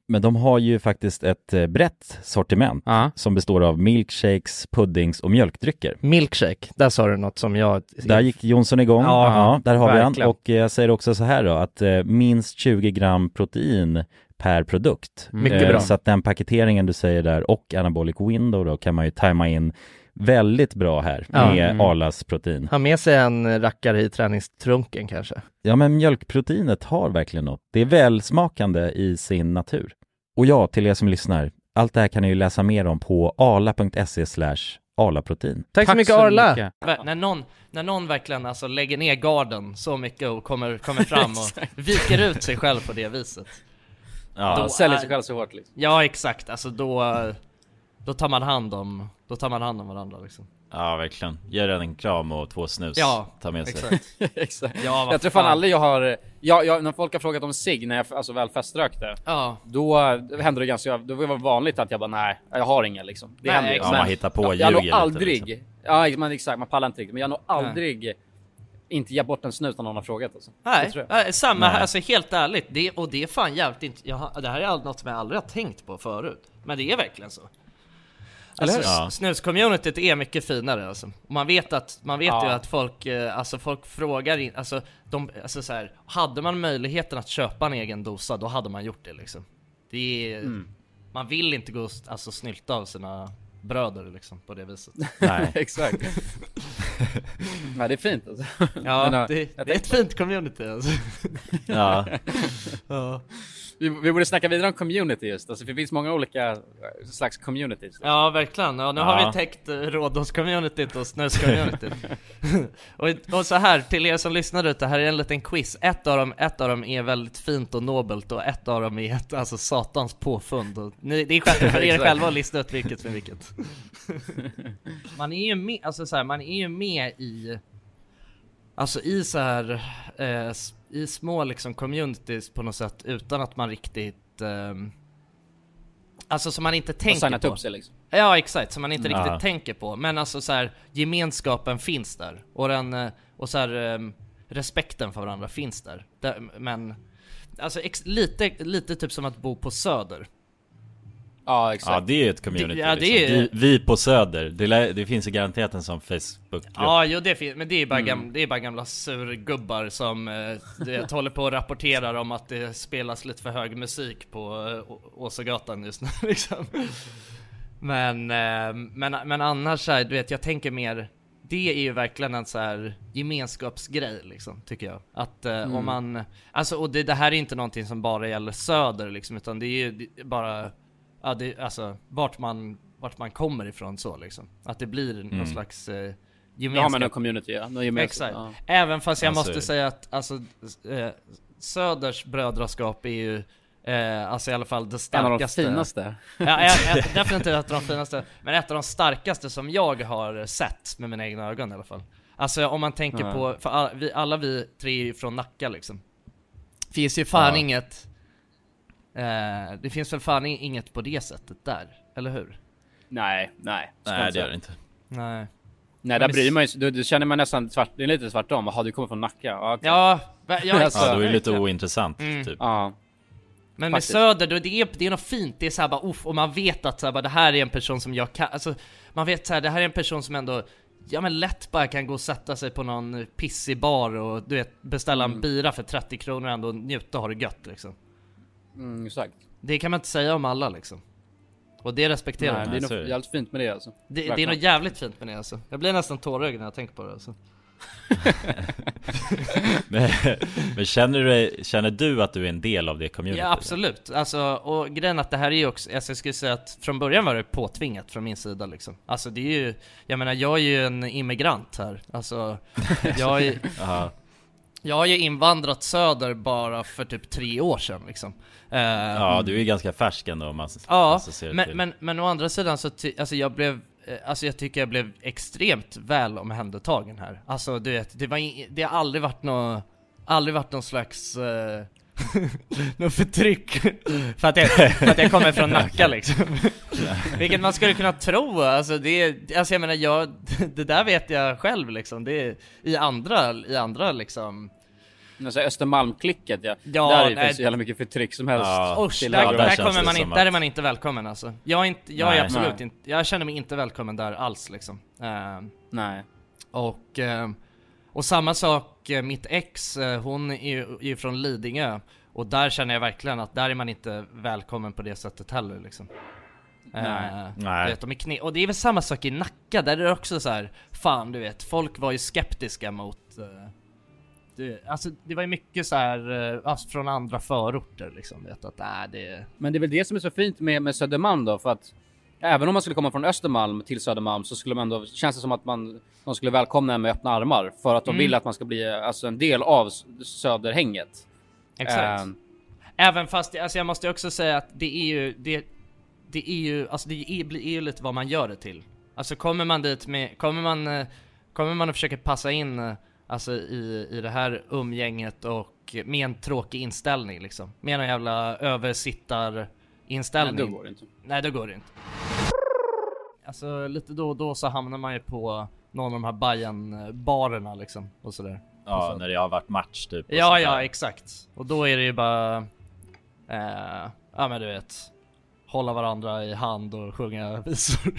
Men de har ju faktiskt ett eh, brett sortiment Ja. som består av milkshakes, puddings och mjölkdrycker. Milkshake, där sa du något som jag... Där gick Jonsson igång. Ja, där har vi verkligen. han. Och eh, jag säger också så här då, att eh, minst 20 gram protein per produkt. Mycket Eh, bra. Så att den paketeringen du säger där och anabolic window då kan man ju tajma in väldigt bra här Ja. med Mm. Arlas protein. Ha med sig en rackare i träningstrunken kanske. Ja men mjölkproteinet har verkligen något. Det är välsmakande i sin natur. Och ja, till er som lyssnar, allt det här kan ni ju läsa mer om på arla.se slash arlaprotein. Tack, så mycket Arla! mycket. När någon, när någon verkligen alltså lägger ner garden så mycket och kommer, kommer fram och viker ut sig själv på det viset. Ja, Då Säljer är- sig själv så hårt liksom. Ja exakt, alltså då, då tar man hand om, då tar man hand om varandra liksom. Ja verkligen. Ge den en kram och två snus. Ja, Ta med sig. exakt. Exakt. Ja, jag tror fan aldrig jag har, jag, jag, när folk har frågat om sig när jag alltså väl feströkte, Ja, då hände det ganska, då var det vanligt att jag bara nej, jag har inga liksom. Det Nej, händer. Ja, man hittar på och jag, har nog ljuger lite, aldrig, liksom. ja man, exakt, man pallar inte riktigt, men jag har nog aldrig inte gett bort en snus när någon har frågat alltså. Nej, nej samma här, Nej. alltså helt ärligt, det, och det är fan jävligt inte, jag, det här är något som jag aldrig har tänkt på förut. Men det är verkligen så. Alltså? Ja. snuscommunityt är mycket finare alltså. Man vet att, man vet Ja. ju att folk, eh, alltså folk frågar in, alltså de, alltså så här, hade man möjligheten att köpa en egen dosa, då hade man gjort det liksom. Det är, Mm. man vill inte gå och alltså snylta av sina bröder liksom på det viset. Nej. exakt. nej det är fint alltså. Ja, Men, det, det är ett fint community alltså. Ja. ja. Vi, vi borde snacka vidare om community just, alltså för det finns många olika eh, slags communities. Ja verkligen, ja, nu Ja. har vi täckt eh, Rhodos-communityt och snus-communityt och, och så här, till er som lyssnar ute, här är en liten quiz. Ett av, dem, ett av dem är väldigt fint och nobelt och ett av dem är ett, alltså satans påfund. Och ni, Det är själv för er själva att lista ut vilket är vilket. Man är ju med, alltså så här, man är ju med i Alltså i så här, eh, i små liksom communities på något sätt utan att man riktigt ehm, Alltså som man inte tänker signat på upp sig liksom. Ja exakt, som man inte riktigt Ja. tänker på. Men alltså så här, gemenskapen finns där. Och den, eh, och så här, ehm, respekten för varandra finns där. där men, alltså ex, lite, lite typ som att bo på Söder. Ja exakt. ja, det är ett community. Det- ja, det liksom. är- vi, vi på Söder, det, det finns ju garanterat en sån Facebook-grupp. Ja, jo det finns, men det är bara, gam, det är bara gamla surgubbar som eh, du vet, håller på och rapporterar om att det spelas lite för hög musik på eh, Å- Åsögatan just nu liksom. Men, eh, men, men annars så här, du vet, jag tänker mer det är ju verkligen en så här gemenskapsgrej liksom, tycker jag. Att eh, om man, alltså och det, det här är inte någonting som bara gäller söder liksom, utan det är ju det bara, ja det, alltså vart man, vart man kommer ifrån så liksom. Att det blir någon slags eh, Ja men gemenskap. en community ja, någon gemenskap. Exakt. Ja. Även fast jag Alltså- måste säga att alltså, eh, Söders brödraskap är ju eh, alltså i alla fall det En av de starkaste. finaste. Ja, jag, jag, definitivt ett av de finaste, men ett av de starkaste som jag har sett med mina egna ögon i alla fall. Alltså om man tänker Ja. på, för all, vi, alla vi tre är ju från Nacka liksom. Finns ju fan Ja. inget, eh, det finns väl fan inget på det sättet där, eller hur? Nej, nej. Nej inte det gör det inte. Nej. Nej där bryr det- man ju då, då känner man nästan tvart, det är lite tvärtom. Jaha du kommer från Nacka? Ja, okej. Ja, ja, Alltså, Ja, då är det lite ointressant Mm. typ. ja. Men med Faktiskt. Söder, då det är, det är något fint, det är såhär bara uff, och man vet att så här, bara, det här är en person som jag kan, alltså man vet såhär, det här är en person som ändå ja men lätt bara kan gå och sätta sig på någon pissig bar och du vet beställa en Mm. bira för 30 kronor och ändå njuta och ha det gött liksom. Mm, exakt. Det kan man inte säga om alla liksom. Och det respekterar Nej, jag. det är det. jävligt fint med det alltså. Det, det är nog jävligt fint med det alltså. Jag blir nästan tårögd när jag tänker på det alltså. Men, men känner, du, känner du att du är en del av det communityt? Ja absolut, alltså och grejen att det här är ju också, alltså jag skulle säga att från början var det påtvingat från min sida liksom Alltså det är ju, jag menar jag är ju en immigrant här, alltså jag är. Jag har ju invandrat söder bara för typ tre år sedan liksom Eh, Ja, du är ganska färsk ändå om man, Ja, men, till. men, men å andra sidan så, alltså jag blev, eh, alltså jag tycker jag blev extremt väl omhändertagen här Alltså du vet, det var det har aldrig varit nå aldrig varit någon slags, eh, någon förtryck för att, jag, för att jag kommer från Nacka liksom Vilket man skulle kunna tro, alltså det, alltså jag menar jag, det där vet jag själv liksom, det är i andra, i andra liksom Men så här Östermalmklicket ja. Ja, där nej. finns så jävla mycket förtryck som helst. Ja. Usch, där, där där, kommer man inte, där är man inte välkommen alltså. Jag är, inte, jag är absolut Nej. inte, jag känner mig inte välkommen där alls liksom. Eh, Nej. och, eh, och samma sak, eh, mitt ex, eh, hon är ju från Lidingö. Och där känner jag verkligen att där är man inte välkommen på det sättet heller liksom. Eh, Nej. Nej. Du vet, de är kne- och det är väl samma sak i Nacka, där är det också så här, fan du vet, folk var ju skeptiska mot eh, det, alltså det var ju mycket så här alltså, från andra förorter liksom, vet att äh, det Men det är väl det som är så fint med, med Södermalm då, för att även om man skulle komma från Östermalm till Södermalm så skulle man ändå, känns det som att man, de skulle välkomna en med öppna armar för att de Mm. vill att man ska bli alltså, en del av Söderhänget. Exakt. Ehm, Även fast, alltså jag måste också säga att det är ju, det, det är ju, alltså det är, blir- ju lite vad man gör det till. Alltså kommer man dit med, kommer man, eh, kommer man att försöka passa in, eh, alltså i, i det här umgänget och med en tråkig inställning liksom. Med en jävla översittarinställning. nej, då går det inte. Nej, då går det inte. Alltså lite då och då så hamnar man ju på någon av de här bajen barerna liksom och sådär. Ja, när det har varit match typ. och Ja, ja, exakt. Och då är det ju bara, eh, ja men du vet, hålla varandra i hand och sjunga visor.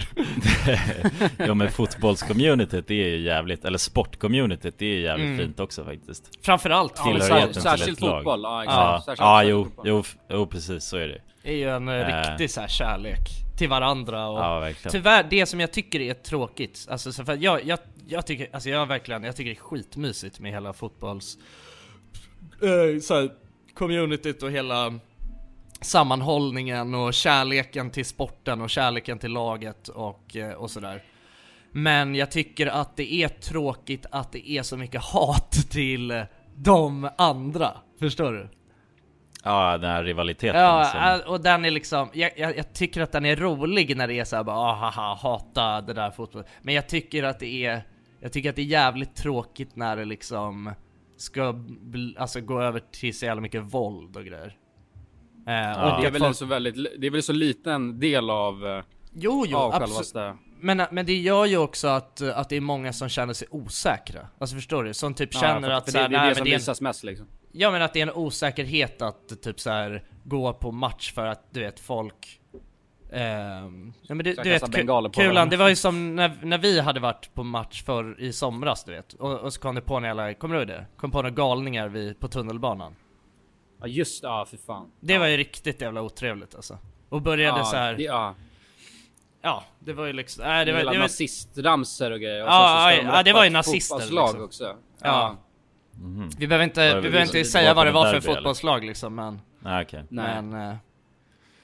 ja men fotbollscommunityt det är ju jävligt, eller sportcommunityt det är ju jävligt Mm. fint också faktiskt Framförallt Ja, särskilt fotboll, ja, Ja, exakt. Särskilt- ja särskilt jo, fotboll. jo, jo precis så är det är ju en eh, Eh. riktig så här kärlek till varandra och Ja Tyvärr, det som jag tycker är tråkigt, alltså så för jag, jag, jag tycker, alltså jag verkligen, jag tycker det är skitmysigt med hela fotbolls... Eh, så här, communityt och hela sammanhållningen och kärleken till sporten och kärleken till laget och, eh, och sådär. Men jag tycker att det är tråkigt att det är så mycket hat till de andra, förstår du? Ja den här rivaliteten Ja, som, och den är liksom, jag, jag, jag tycker att den är rolig när det är såhär bara ah, haha, hata det där fotboll. Men jag tycker att det är, jag tycker att det är jävligt tråkigt när det liksom ska alltså gå över till så jävla mycket våld och grejer. Eh, Ja. och Det är väl folk- en så väldigt, det är väl så liten del av, eh, Jo, jo, av absolut. självaste... Men, men det gör ju också att, att det är många som känner sig osäkra. Alltså förstår du? Som typ Ja, känner att så här, det, det är det som det är en, visas mest liksom. Ja men att det är en osäkerhet att typ så här gå på match för att du vet folk ehm, ja, men du, du vet kulan, varandra. det var ju som när, när vi hade varit på match för i somras du vet och, och så kom det på en jävla, kommer du ihåg det? Kom på några galningar vid, på tunnelbanan Ja just ja för fan. Det var ju riktigt jävla otrevligt alltså Och började ja, så här. Det, ja, ja det var ju liksom, nej det det var, det var nazistramsor och grejer. Och Ja, så- så ja, ja, det var ju nazister, liksom. också. Ja. Mhm. Vi behöver inte, vi behöver inte säga var vad det var för derby, eller? fotbollslag liksom men okej Nej. Men... Eh,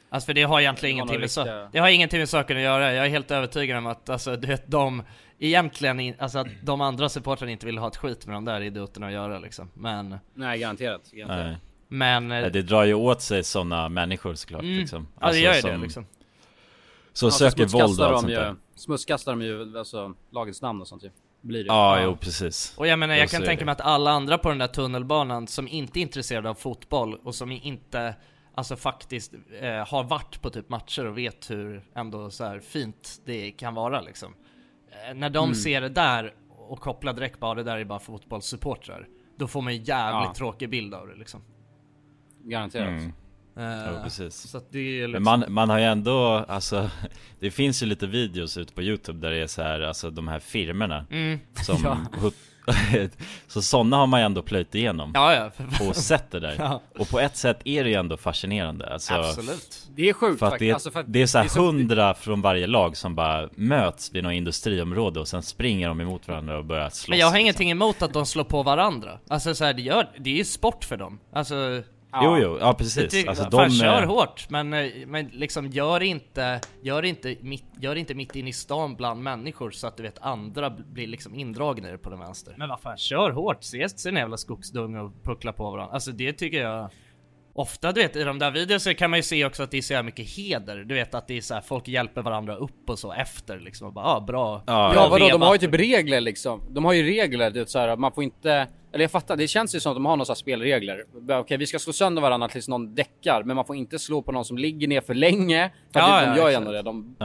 alltså för det har egentligen Det ingenting med, så, riktiga- det har ingenting med saken att göra. Jag är helt övertygad om att alltså, du vet, de egentligen, in, alltså att de andra supportrarna inte vill ha ett skit med de där idioterna att göra liksom. Men, Nej, garanterat. garanterat. Nej. men... eh, Nej, Det drar ju åt sig sådana människor såklart mm, liksom Ja det gör ju som, det liksom. Som Ja, så söker våld och allt de sånt ju, där Smutskastar de ju alltså lagets namn och sånt ju. Blir det. Ja, jo precis Och jag menar jag så kan tänka det. mig att alla andra på den där tunnelbanan som inte är intresserade av fotboll och som inte Alltså faktiskt eh, har varit på typ matcher och vet hur ändå så här fint det kan vara liksom eh, När de Mm. ser det där och kopplar direkt bara det där är bara fotbollssupportrar Då får man en jävligt Ja. tråkig bild av det liksom Garanterat. Mm. Eh, Ja, precis. Är Men liksom... man, man har ju ändå, alltså Det finns ju lite videos ute på youtube där det är så här, alltså de här firmerna Mm. Som, Ja. så sådana har man ju ändå plöjt igenom Ja, ja. Och sett det där Ja. Och på ett sätt är det ju ändå fascinerande alltså, Absolut. Det är sjukt För att det, faktiskt. Alltså, för att det är så här är så- hundra från varje lag som bara möts vid något industriområde och sen springer de emot varandra och börjar slåss Men jag har ingenting emot att de slår på varandra. Alltså så här, det, gör, det är ju sport för dem. Alltså... Jo, jo, ja, precis. Det, Alltså, fan, de, kör eh, hårt, men, eh, men liksom gör inte, gör inte mitt, gör inte mitt in i stan bland människor så att du vet andra blir liksom indragna i det på den vänster. Men vad fan, kör hårt, ses sin jävla skogsdung och puckla på varandra. Alltså det tycker jag Ofta du vet i de där videorna kan man ju se också att det är så jävla mycket heder. Du vet att det är så här, folk hjälper varandra upp och så efter liksom. Och bara, ah, bra. Ja, bra vadå, de har ju typ regler liksom. De har ju regler, det är så här, att man får inte... Eller jag fattar, det känns ju som att de har några spelregler. Okej, vi ska slå sönder varandra tills någon däckar, men man får inte slå på någon som ligger ner för länge. För att Ja, de ja, gör ju ändå det. De,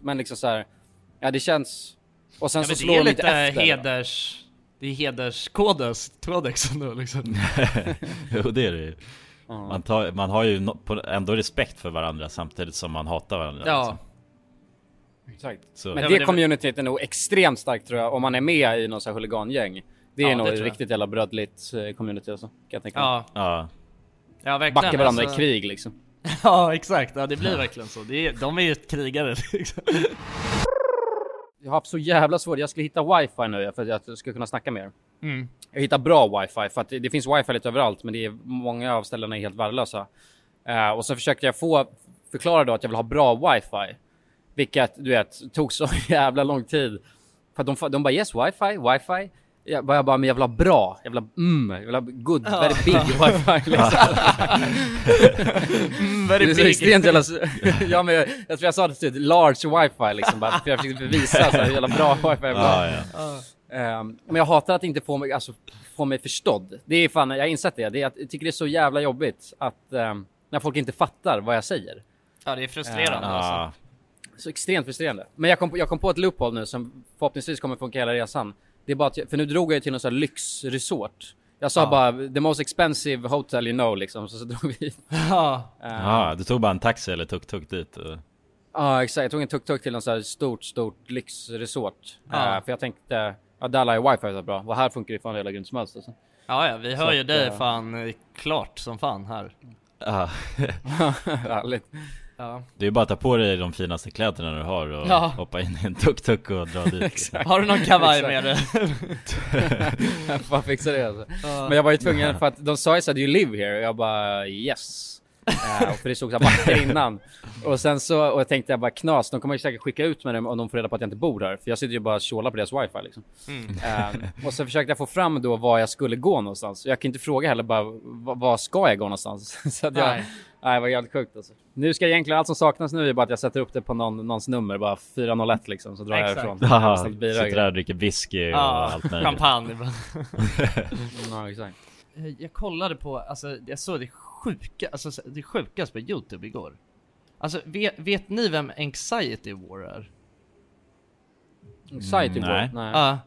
men liksom så här, ja det känns... Och sen Ja, så slår det är de lite efter. heders... Det är hederskodex, kodex ändå liksom. jo det är det ju man, tar, man har ju no, på, ändå respekt för varandra samtidigt som man hatar varandra Ja. liksom. Exakt. Så- Men det communityt är nog extremt starkt tror jag, om man är med i någon sån här huligangäng. Det är Ja, nog det riktigt jävla brödligt eh, community alltså, kan jag tänka mig. Ja, Ja, ja verkligen. Backa varandra alltså- i krig liksom. Ja exakt, ja det blir verkligen så. Det är, de är ju krigare liksom. Jag har haft så jävla svårt, jag skulle hitta wifi nu för att jag ska kunna snacka mer. Mm. Jag hittar bra wifi för att det, det finns wifi lite överallt men det är många av ställena är helt värdelösa. Eh, och så försökte jag få förklara då att jag vill ha bra wifi. Vilket du vet tog så jävla lång tid. För att de, de bara yes wifi, wifi. Jag jag bara men jag vill ha bra, jag vill ha mm, jag vill ha good, very big wifi liksom. Mm, Det very är så big. extremt jävla... ja men jag, jag tror jag sa det till large wifi liksom bara för jag försökte bevisa så här, jävla bra wifi ja, ja. Ehm, men jag hatar att inte få mig, alltså, få mig förstådd. Det är fan, jag har insett det. det är, jag tycker det är så jävla jobbigt att ehm, när folk inte fattar vad jag säger. Ja det är frustrerande alltså. Ja, Så extremt frustrerande. Men jag kom, på- jag kom på ett loophole nu som förhoppningsvis kommer funka hela resan. Det är bara att, jag, för nu drog jag till någon sån här lyxresort. Jag sa Ja. bara the most expensive hotel you know liksom, så, så drog vi. Ja. Ehm, ja, du tog bara en taxi eller tuk-tuk dit och... Ja exakt, jag tog en tuk-tuk till någon sån här stort, stort lyxresort. Ja. Eh, för jag tänkte, ja där lär ju wifi vara bra. Och här funkar det fan hela grymt som helst alltså. ja ja, vi hör Så ju att, dig eh, fan eh, klart som fan här. Ja, Härligt. Ja. det är bara att ta på dig de finaste kläderna du har och Ja. hoppa in i en tuk-tuk och dra dit. Har du någon kavaj med dig? Får fixa det alltså. Men jag var ju tvungen för att de sa ju såhär, do you live here? Och jag bara yes. Och för det stod såhär mackor innan. Och sen så, och jag tänkte jag bara knas, de kommer ju säkert skicka ut mig om de får reda på att jag inte bor här. För jag sitter ju bara och tjålar på deras wifi liksom. Eh, och så försökte jag få fram då var jag skulle gå någonstans. Jag kan inte fråga heller bara, vad, vad ska jag gå någonstans? så att jag, Nej. Nej. det var jävligt sjukt alltså. Nu ska egentligen, allt som saknas nu är bara att jag sätter upp det på någon, någons nummer, bara 401 liksom, så drar jag Exakt. ifrån. Jaha, Istället blir det- sitter där och dricker whisky och allt möjligt champagne. Ja, exakt. Eh, Jag kollade på, alltså jag såg det sjuka, alltså det sjukaste på youtube igår. Alltså vet, vet ni vem Anxiety War är? Anxiety Mm, War? nej. nej. Ja.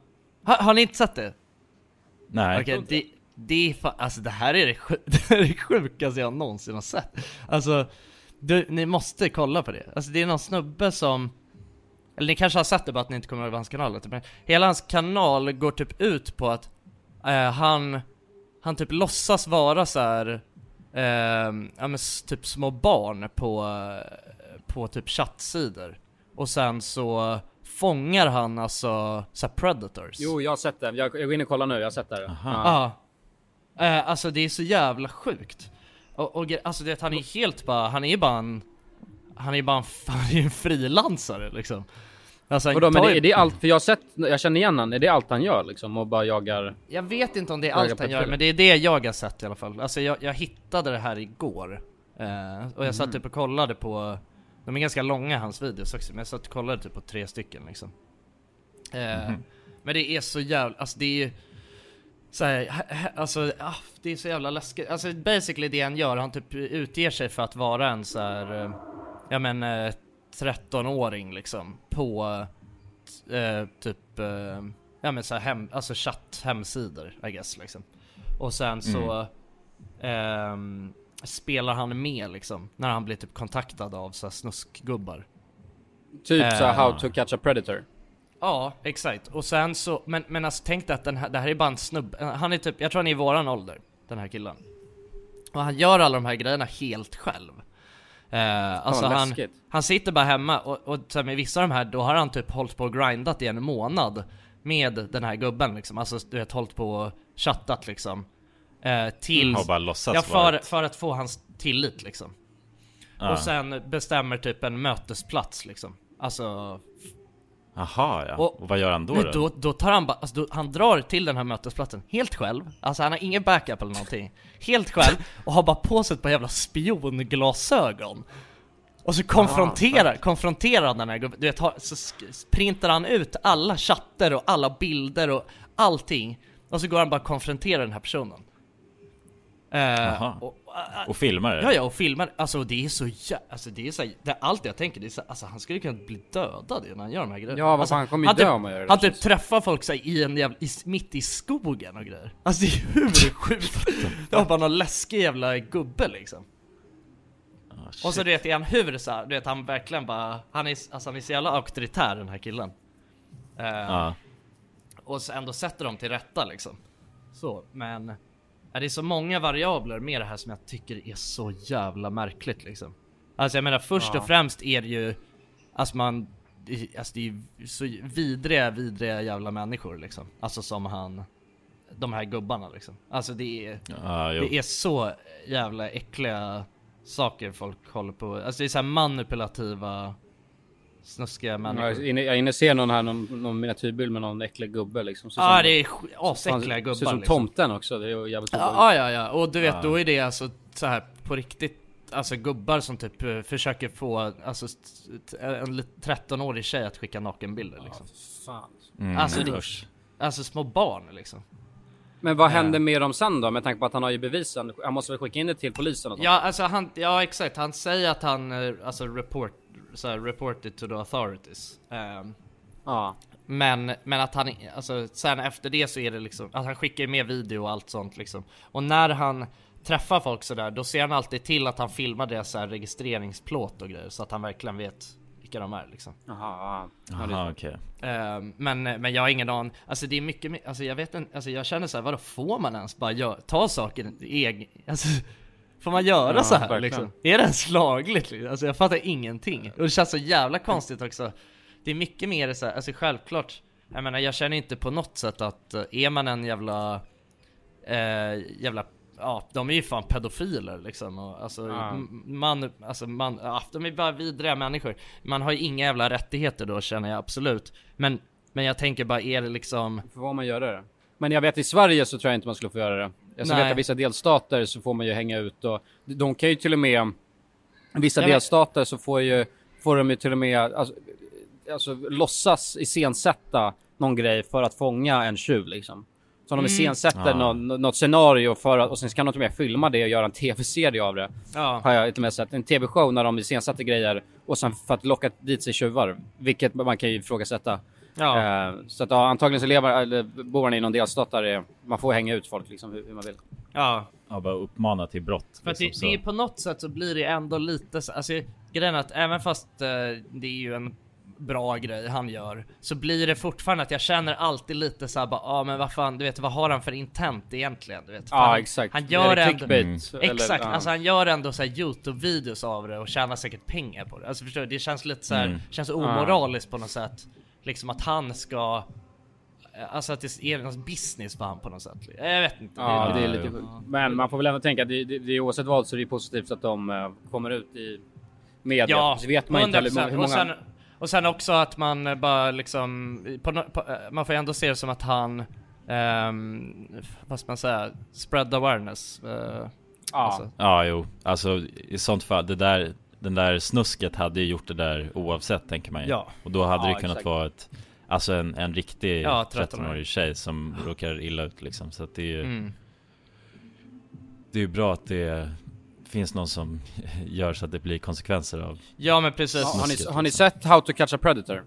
Har, har ni inte sett det? Nej, Okej, det, det är fan, alltså det här är det, sju, det, är det sjukaste jag någonsin har sett. Alltså, du, ni måste kolla på det. Alltså det är någon snubbe som, eller ni kanske har sett det bara att ni inte kommer ihåg vad hans kanal heter, men hela hans kanal går typ ut på att eh, han, han typ låtsas vara så här, eh, ja men typ små barn på, eh, på typ chattsidor. Och sen så fångar han alltså så här predators. Jo, jag har sett den. Jag, jag går in och kollar nu, jag har sett det. Ja. Ja. Eh, alltså det är så jävla sjukt. Och, och alltså det, han är helt bara, han är bara en, han är bara en, han är en frilansare liksom. Alltså, Vadå, men det, är det allt, för jag har sett, jag känner igen han, är det allt han gör liksom? Och bara jagar? Jag vet inte om det är allt han gör, men det är det jag har sett i alla fall. Alltså jag, jag hittade det här igår. Eh, och jag satt typ och kollade på, de är ganska långa hans videos också, men jag satt och kollade typ på tre stycken liksom. Eh, Men det är så jävla, alltså det är ju så här, alltså ah, det är så jävla läskigt. Alltså basically det han gör, han typ utger sig för att vara en så här, eh, ja men eh, 13-åring liksom på eh, typ, eh, ja men så här hem, alltså chatt hemsidor I guess liksom. Och sen så, ehm, spelar han med liksom, när han blir typ kontaktad av så här snuskgubbar. Typ Eh. så How to catch a predator. Ja, exakt. Och sen så, men, men alltså tänk dig att den här, det här är bara en snubbe, han är typ, jag tror han är i våran ålder, den här killen. Och han gör alla de här grejerna helt själv. Eh, alltså Fan, han, han sitter bara hemma och, och så här, med vissa av de här, då har han typ hållit på och grindat i en månad med den här gubben liksom. Alltså du vet, hållit på och chattat liksom. Eh, till... Har bara låtsats Ja, för, för att få hans tillit liksom. Ja. Och sen bestämmer typ en mötesplats liksom. Alltså Jaha ja, Och- och, vad gör han då då? då, då tar han bara, alltså då, han drar till den här mötesplatsen helt själv, alltså han har ingen backup eller någonting. Helt själv, och har bara på sig ett par jävla spionglasögon. Och så konfronterar, konfronterar han den här gubben, du vet, har, så printar han ut alla chatter och alla bilder och allting. Och så går han bara och konfronterar den här personen Eh, Jaha. och, Och filmar det? Ja, ja, och filmar, alltså det är så jä... alltså det är så, det är allt jag tänker, det är så, alltså han skulle kunna bli dödad när han gör de här grejerna Ja, vad alltså, fan, han kommer ju typ, dö om man gör det Han typ träffar folk så här, i en jävla, i, mitt i skogen och grejer Alltså det är hur sjukt? Det var bara någon läskig jävla gubbe liksom Ah, Och så du vet, är han hur så här, du vet han verkligen bara, han är, alltså han är så jävla auktoritär den här killen Eh, Ja. och så ändå sätter dem till rätta liksom. Så, men är det är så många variabler med det här som jag tycker är så jävla märkligt liksom. Alltså jag menar först Ja. och främst är det ju, alltså man, alltså det är ju så vidriga, vidriga jävla människor liksom. Alltså som han, de här gubbarna liksom. Alltså det är, Ja, det är så jävla äckliga saker folk håller på, alltså det är så manipulativa, snuskiga människor. Jag är inne, och ser någon här, någon, någon miniatyrbild med någon äcklig gubbe liksom. Ja som- det är asäckliga gubbar Ser som liksom. tomten också, det är jävligt. Ja, ja, ja, och du vet Ja. då är det alltså så här på riktigt Alltså gubbar som typ eh, försöker få alltså en lit- 13-årig tjej att skicka nakenbilder liksom Fan. Mm, Alltså det, alltså små barn liksom Men vad händer med dem sen då? Med tanke på att han har ju bevisen. Han måste väl skicka in det till polisen och sånt? Ja alltså han, ja exakt, han säger att han eh, alltså report, så här, reported to the authorities Ehm, Ja. Men, men att han, alltså sen efter det så är det liksom, att han skickar med video och allt sånt liksom Och när han träffar folk sådär, då ser han alltid till att han filmar deras så här registreringsplåt och grejer Så att han verkligen vet vilka de är liksom Jaha, ja. Ja, det- Jaha okej. Ehm, men, men jag har ingen aning, alltså det är mycket mer, alltså jag vet inte, alltså jag känner såhär, vadå får man ens bara gör, ta saker i egen, alltså Får man göra Ja, så här liksom? Är det ens lagligt? Alltså jag fattar ingenting. Och det känns så jävla konstigt också. Det är mycket mer så här, alltså självklart, jag menar jag känner inte på något sätt att eh, är man en jävla, eh, jävla Ja, de är ju fan pedofiler liksom och alltså Ja. man, alltså man, ja, de är bara vidriga människor Man har ju inga jävla rättigheter då känner jag absolut Men, men jag tänker bara, är det liksom Får man göra det? Men jag vet i Sverige så tror jag inte man skulle få göra det. Jag så Nej. vet att vissa delstater så får man ju hänga ut och de kan ju till och med Vissa Ja, men- delstater så får ju Får de ju till och med alltså, alltså låtsas iscensätta någon grej för att fånga en tjuv liksom. Så de iscensätter Ja. någon, något scenario för att, och sen kan de till och med filma det och göra en tv-serie av det. Ja, Har jag och med sett. En tv-show när de iscensätter grejer och sen för att locka dit sig tjuvar. Vilket man kan ju ifrågasätta. Ja, Eh, så att ja, antagligen så lever, eller bor han i någon delstat där det, man får hänga ut folk liksom hur, hur man vill. ja Ja, bara uppmana till brott. För att liksom, det, det är så. på något sätt så blir det ändå lite så, alltså grejen att även fast eh, det är ju en bra grej han gör Så blir det fortfarande att jag känner alltid lite såhär bara, ja ah, men vad fan, du vet vad har han för intent egentligen? Du vet, Ja exakt. Han gör ändå, clickbait, eller- exakt, ja. alltså han gör ändå så här Youtube-videos av det och tjänar säkert pengar på det Alltså förstår du, det känns lite så här, Mm. känns omoraliskt på något sätt Liksom att han ska Alltså att det är någon business för han på något sätt Jag vet inte Ja, det är Ja, lite sjukt. Men man får väl ändå tänka att det, det, det är oavsett vad så är det positivt att de eh, kommer ut i media. Ja, så vet man inte heller 100%. hur många... Och sen, och sen också att man eh, bara liksom, på, på, eh, man får ju ändå se det som att han, ehm, vad ska man säga, spread awareness. eh, ja. alltså. Ja, jo. Alltså i sånt fall, det där, den där snusket hade ju gjort det där oavsett tänker man ju. Ja. Och då hade Ja, det kunnat exakt. vara ett, alltså en, en riktig Ja, 13-årig 13-årig tjej som råkar illa ut liksom. Så att det är ju, Mm. det är ju bra att det finns någon som gör så att det blir konsekvenser av Ja men precis. Ja, har, ni, snuskigt, har ni liksom. sett How to catch a predator?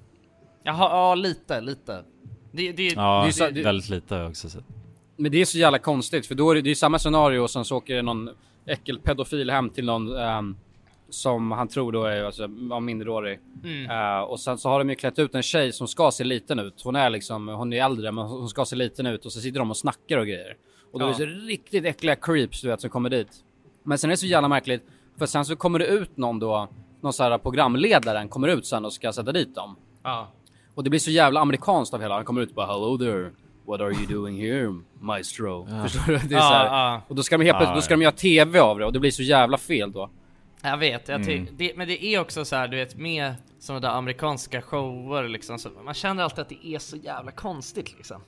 Jaha, ja lite, lite. Det, det, Ja, det det- väldigt lite har jag också sett. Men det är så jävla konstigt för då är det, det är samma scenario och sen så åker någon äckelpedofilhem till någon ehm, som han tror då är alltså, minderårig. Mm. Eh, och sen så har de ju klätt ut en tjej som ska se liten ut. Hon är liksom, hon är äldre men hon ska se liten ut och så sitter de och snackar och grejer. Och då Ja. är det så riktigt äckliga creeps du vet som kommer dit. Men sen är det så jävla märkligt för sen så kommer det ut någon då, någon så här programledaren kommer ut sen och ska sätta dit dem. Ja. Och det blir så jävla amerikanskt av hela. Han kommer ut och bara hello there. What are you doing here maestro? Förstår du? Det är Ja, så här. ja. Och då ska de helt plötsligt, då ska de göra TV av det och det blir så jävla fel då. Jag vet, jag Mm. det, men det är också så här, du vet med sådana där amerikanska shower liksom, man känner alltid att det är så jävla konstigt liksom.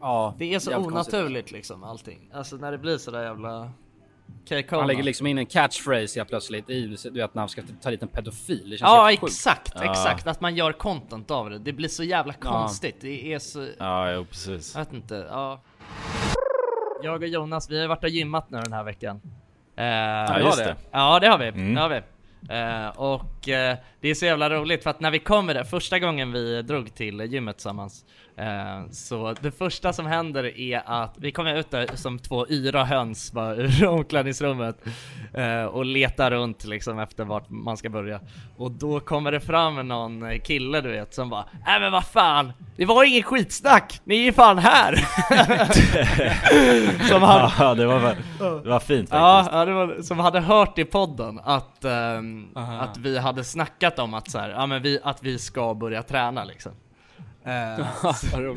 Ja, Det är så jävligt konstigt. onaturligt liksom allting. Alltså när det blir sådär jävla... K-Kona. Han lägger liksom in en catchphrase helt plötsligt i, du vet när han ska ta dit en pedofil. Det känns Ja helt sjukt. exakt, Ja. exakt. Att man gör content av det. Det blir så jävla konstigt. Det är så... Ja, jo, precis. Jag vet inte, ja. Jag och Jonas, vi har varit och gymmat nu den här veckan. Eh, Ja, just det. Ja det har vi, Mm. det har vi. Eh, och eh, det är så jävla roligt för att när vi kommer där, första gången vi drog till gymmet tillsammans Så det första som händer är att vi kommer ut där som två yra höns bara ur omklädningsrummet eh, Och letar runt liksom efter vart man ska börja Och då kommer det fram någon kille du vet som bara Nej men vad fan, det var ingen skitsnack, ni är ju fan här! som han, Ja, det var, det var fint faktiskt. ja det var, som hade hört i podden att, ehm, att vi hade snackat om att, så här, ja, men vi, att vi ska börja träna liksom. Eh, så,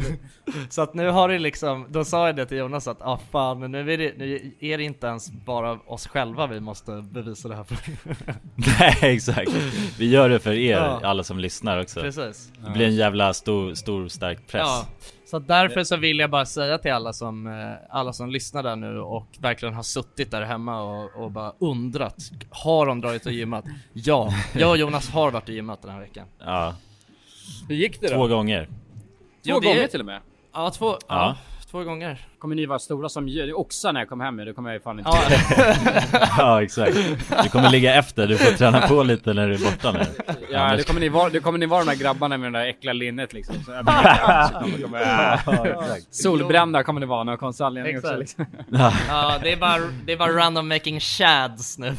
så att nu har det liksom, då sa jag det till Jonas att ah fan men nu är, det, nu är det inte ens bara oss själva vi måste bevisa det här för. Nej, exakt. Vi gör det för er, Ja. alla som lyssnar också. Precis. Det blir en jävla stor, stor stark press. Ja, så därför så vill jag bara säga till alla som, eh, alla som lyssnar där nu och verkligen har suttit där hemma och, och bara undrat Har de dragit och gymmat? Ja, jag och Jonas har varit och gymmat den här veckan Ja, Hur gick det då? två gånger. Två det gånger till och med. Ja, två, ja. Ja. två gånger Kommer ni vara stora som djur? oxar när jag kommer hem nu, det kommer jag ju fan inte Ja, Ja, exakt. Du kommer ligga efter, du får träna på lite när du är borta nu. Ja, Annars- det kommer ni vara, det kommer ni vara de där grabbarna med det där äckliga linnet liksom. Så jag kommer, kommer, Ja, exakt. Solbrända kommer ni vara av konstig anledning också liksom. ja det, är bara, det är bara random making shads nu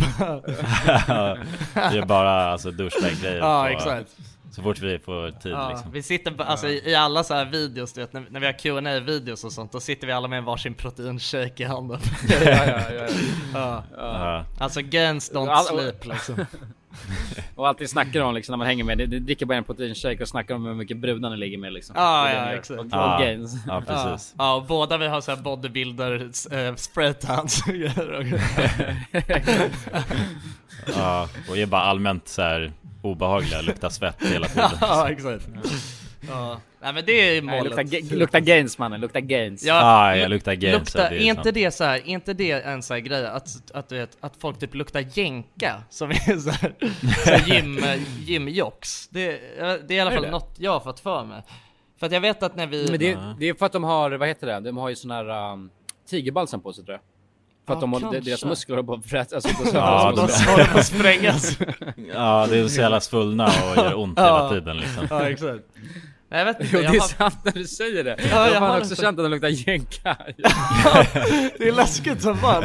Ja, det är bara alltså douchebag-grejer. Ja, exakt Så fort vi får tid Ja, liksom. vi sitter alltså, i, i alla så här videos, du vet, när, när vi har qa videos och sånt, då sitter vi alla med en varsin proteinshake i handen. ja, ja, ja. ja. Ja. Alltså gens don't All- sleep liksom. Och alltid snackar om liksom när man hänger med, det, det dricker bara en proteinshake och snackar om hur mycket brudar ni ligger med liksom. Är ja, exakt. Och, och Ja. gains. Ja, precis. ja, och båda vi har så här bodybuilder äh, spraytans och grejer. Ja, och är bara allmänt så här obehagliga, luktar svett hela tiden. ja, exakt. Ja. Nej men det är Nej, målet. lukta, ga- lukta gains mannen, lukta gains. Ja, Ja, jag luktar gains, Lukta, är inte sant. det så här, är inte det en sån här grej att, att du vet, att folk typ luktar jänka som är så här, så gym, gymjocks? Det, det är i alla Är fall det? något jag har fått för mig. För att jag vet att när vi... Men det, det är för att de har, vad heter det? De har ju sån här um, tigerbalsam på sig tror jag. För att Ja, de har, kanske. deras muskler håller på att frätas. Alltså, på Ja, de håller på att sprängas. Ja, det är så jävla svullna och gör ont Ja. hela tiden liksom. ja, exakt. Nej, jag vet inte, Jo, det är har, sant när du säger det. Ja, jag jag har också inte- känt att de luktar jänka. det är läskigt som fan.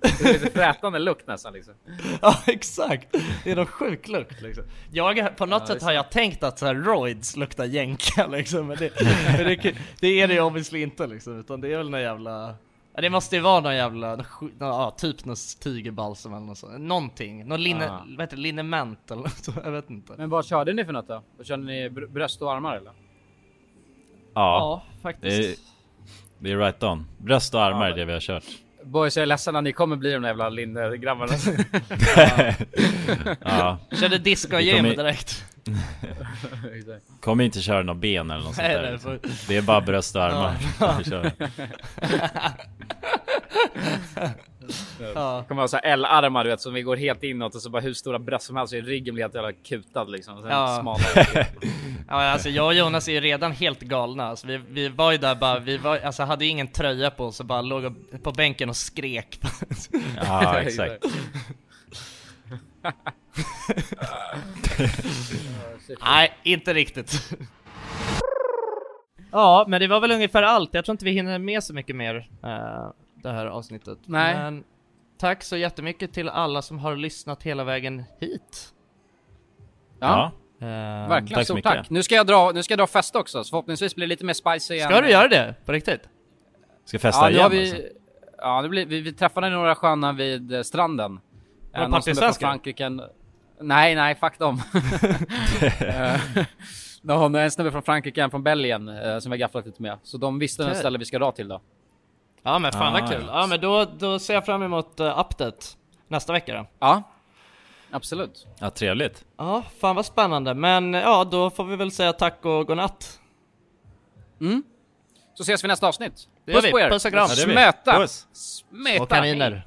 Det är lite frätande lukt nästan liksom. Ja exakt, det är någon sjuk lukt liksom. Jag, på något Ja, sätt har jag tänkt att så här, roids luktar jänka liksom, men, det, men det, det är det ju obviously inte liksom, utan det är väl någon jävla Ja, det måste ju vara någon jävla, någon ja, typ någon tigerbalsam eller något sånt. Någonting, någon linne, Ah. vad heter det, linnement eller något så, jag vet inte. Men vad körde ni för något då? Körde ni br- bröst och armar eller? Ja, det faktiskt. är, det är right on. Bröst och armar Ja. är det vi har kört. Boys jag är ledsen att ni kommer bli de där jävla linnegrabbarna. Ja, Körde disco Vi gym kommer- direkt. kommer inte köra några ben eller något sånt där. nej, liksom. Det är bara bröst och armar. Ja. Kommer vara så här L-armar du vet som vi går helt inåt och så bara hur stora bröst som helst så är ryggen blir helt jävla kutad liksom. Sen Ja. smalare. Ja alltså jag och Jonas är ju redan helt galna, alltså, vi, vi var ju där bara, vi var, alltså, hade ju ingen tröja på oss och bara låg på bänken och skrek Ja, exakt. Nej, inte riktigt Ja, men det var väl ungefär allt. Jag tror inte vi hinner med så mycket mer eh, det här avsnittet. Nej. Men tack så jättemycket till alla som har lyssnat hela vägen hit. Ja, Eh, verkligen. tack så Stort mycket. tack. Nu ska jag dra, nu ska jag dra fest också, så förhoppningsvis blir det lite mer spicy Ska du göra det? På riktigt? Ska festa Ja, igen vi, alltså. ja, det blir, vi, vi träffade några sköna vid eh, stranden. Var Eh, det från? Frankrike. Nej, nej, fuck dem. Eh, Någon, en snubbe från Frankrike, en från Belgien, eh, som vi har gafflat lite med. Så de visste okay. Ställe vi ska dra till då. Ja men fan Ah, vad kul. ja. Men då, då ser jag fram emot uh, update nästa vecka då. Ja, absolut. Ja, trevligt. Ja, fan vad spännande. Men ja, då får vi väl säga tack och godnatt. Så ses vi nästa avsnitt. Det Puss på er! Puss och kram. Smöta! Puss. Smeta! Och kaniner.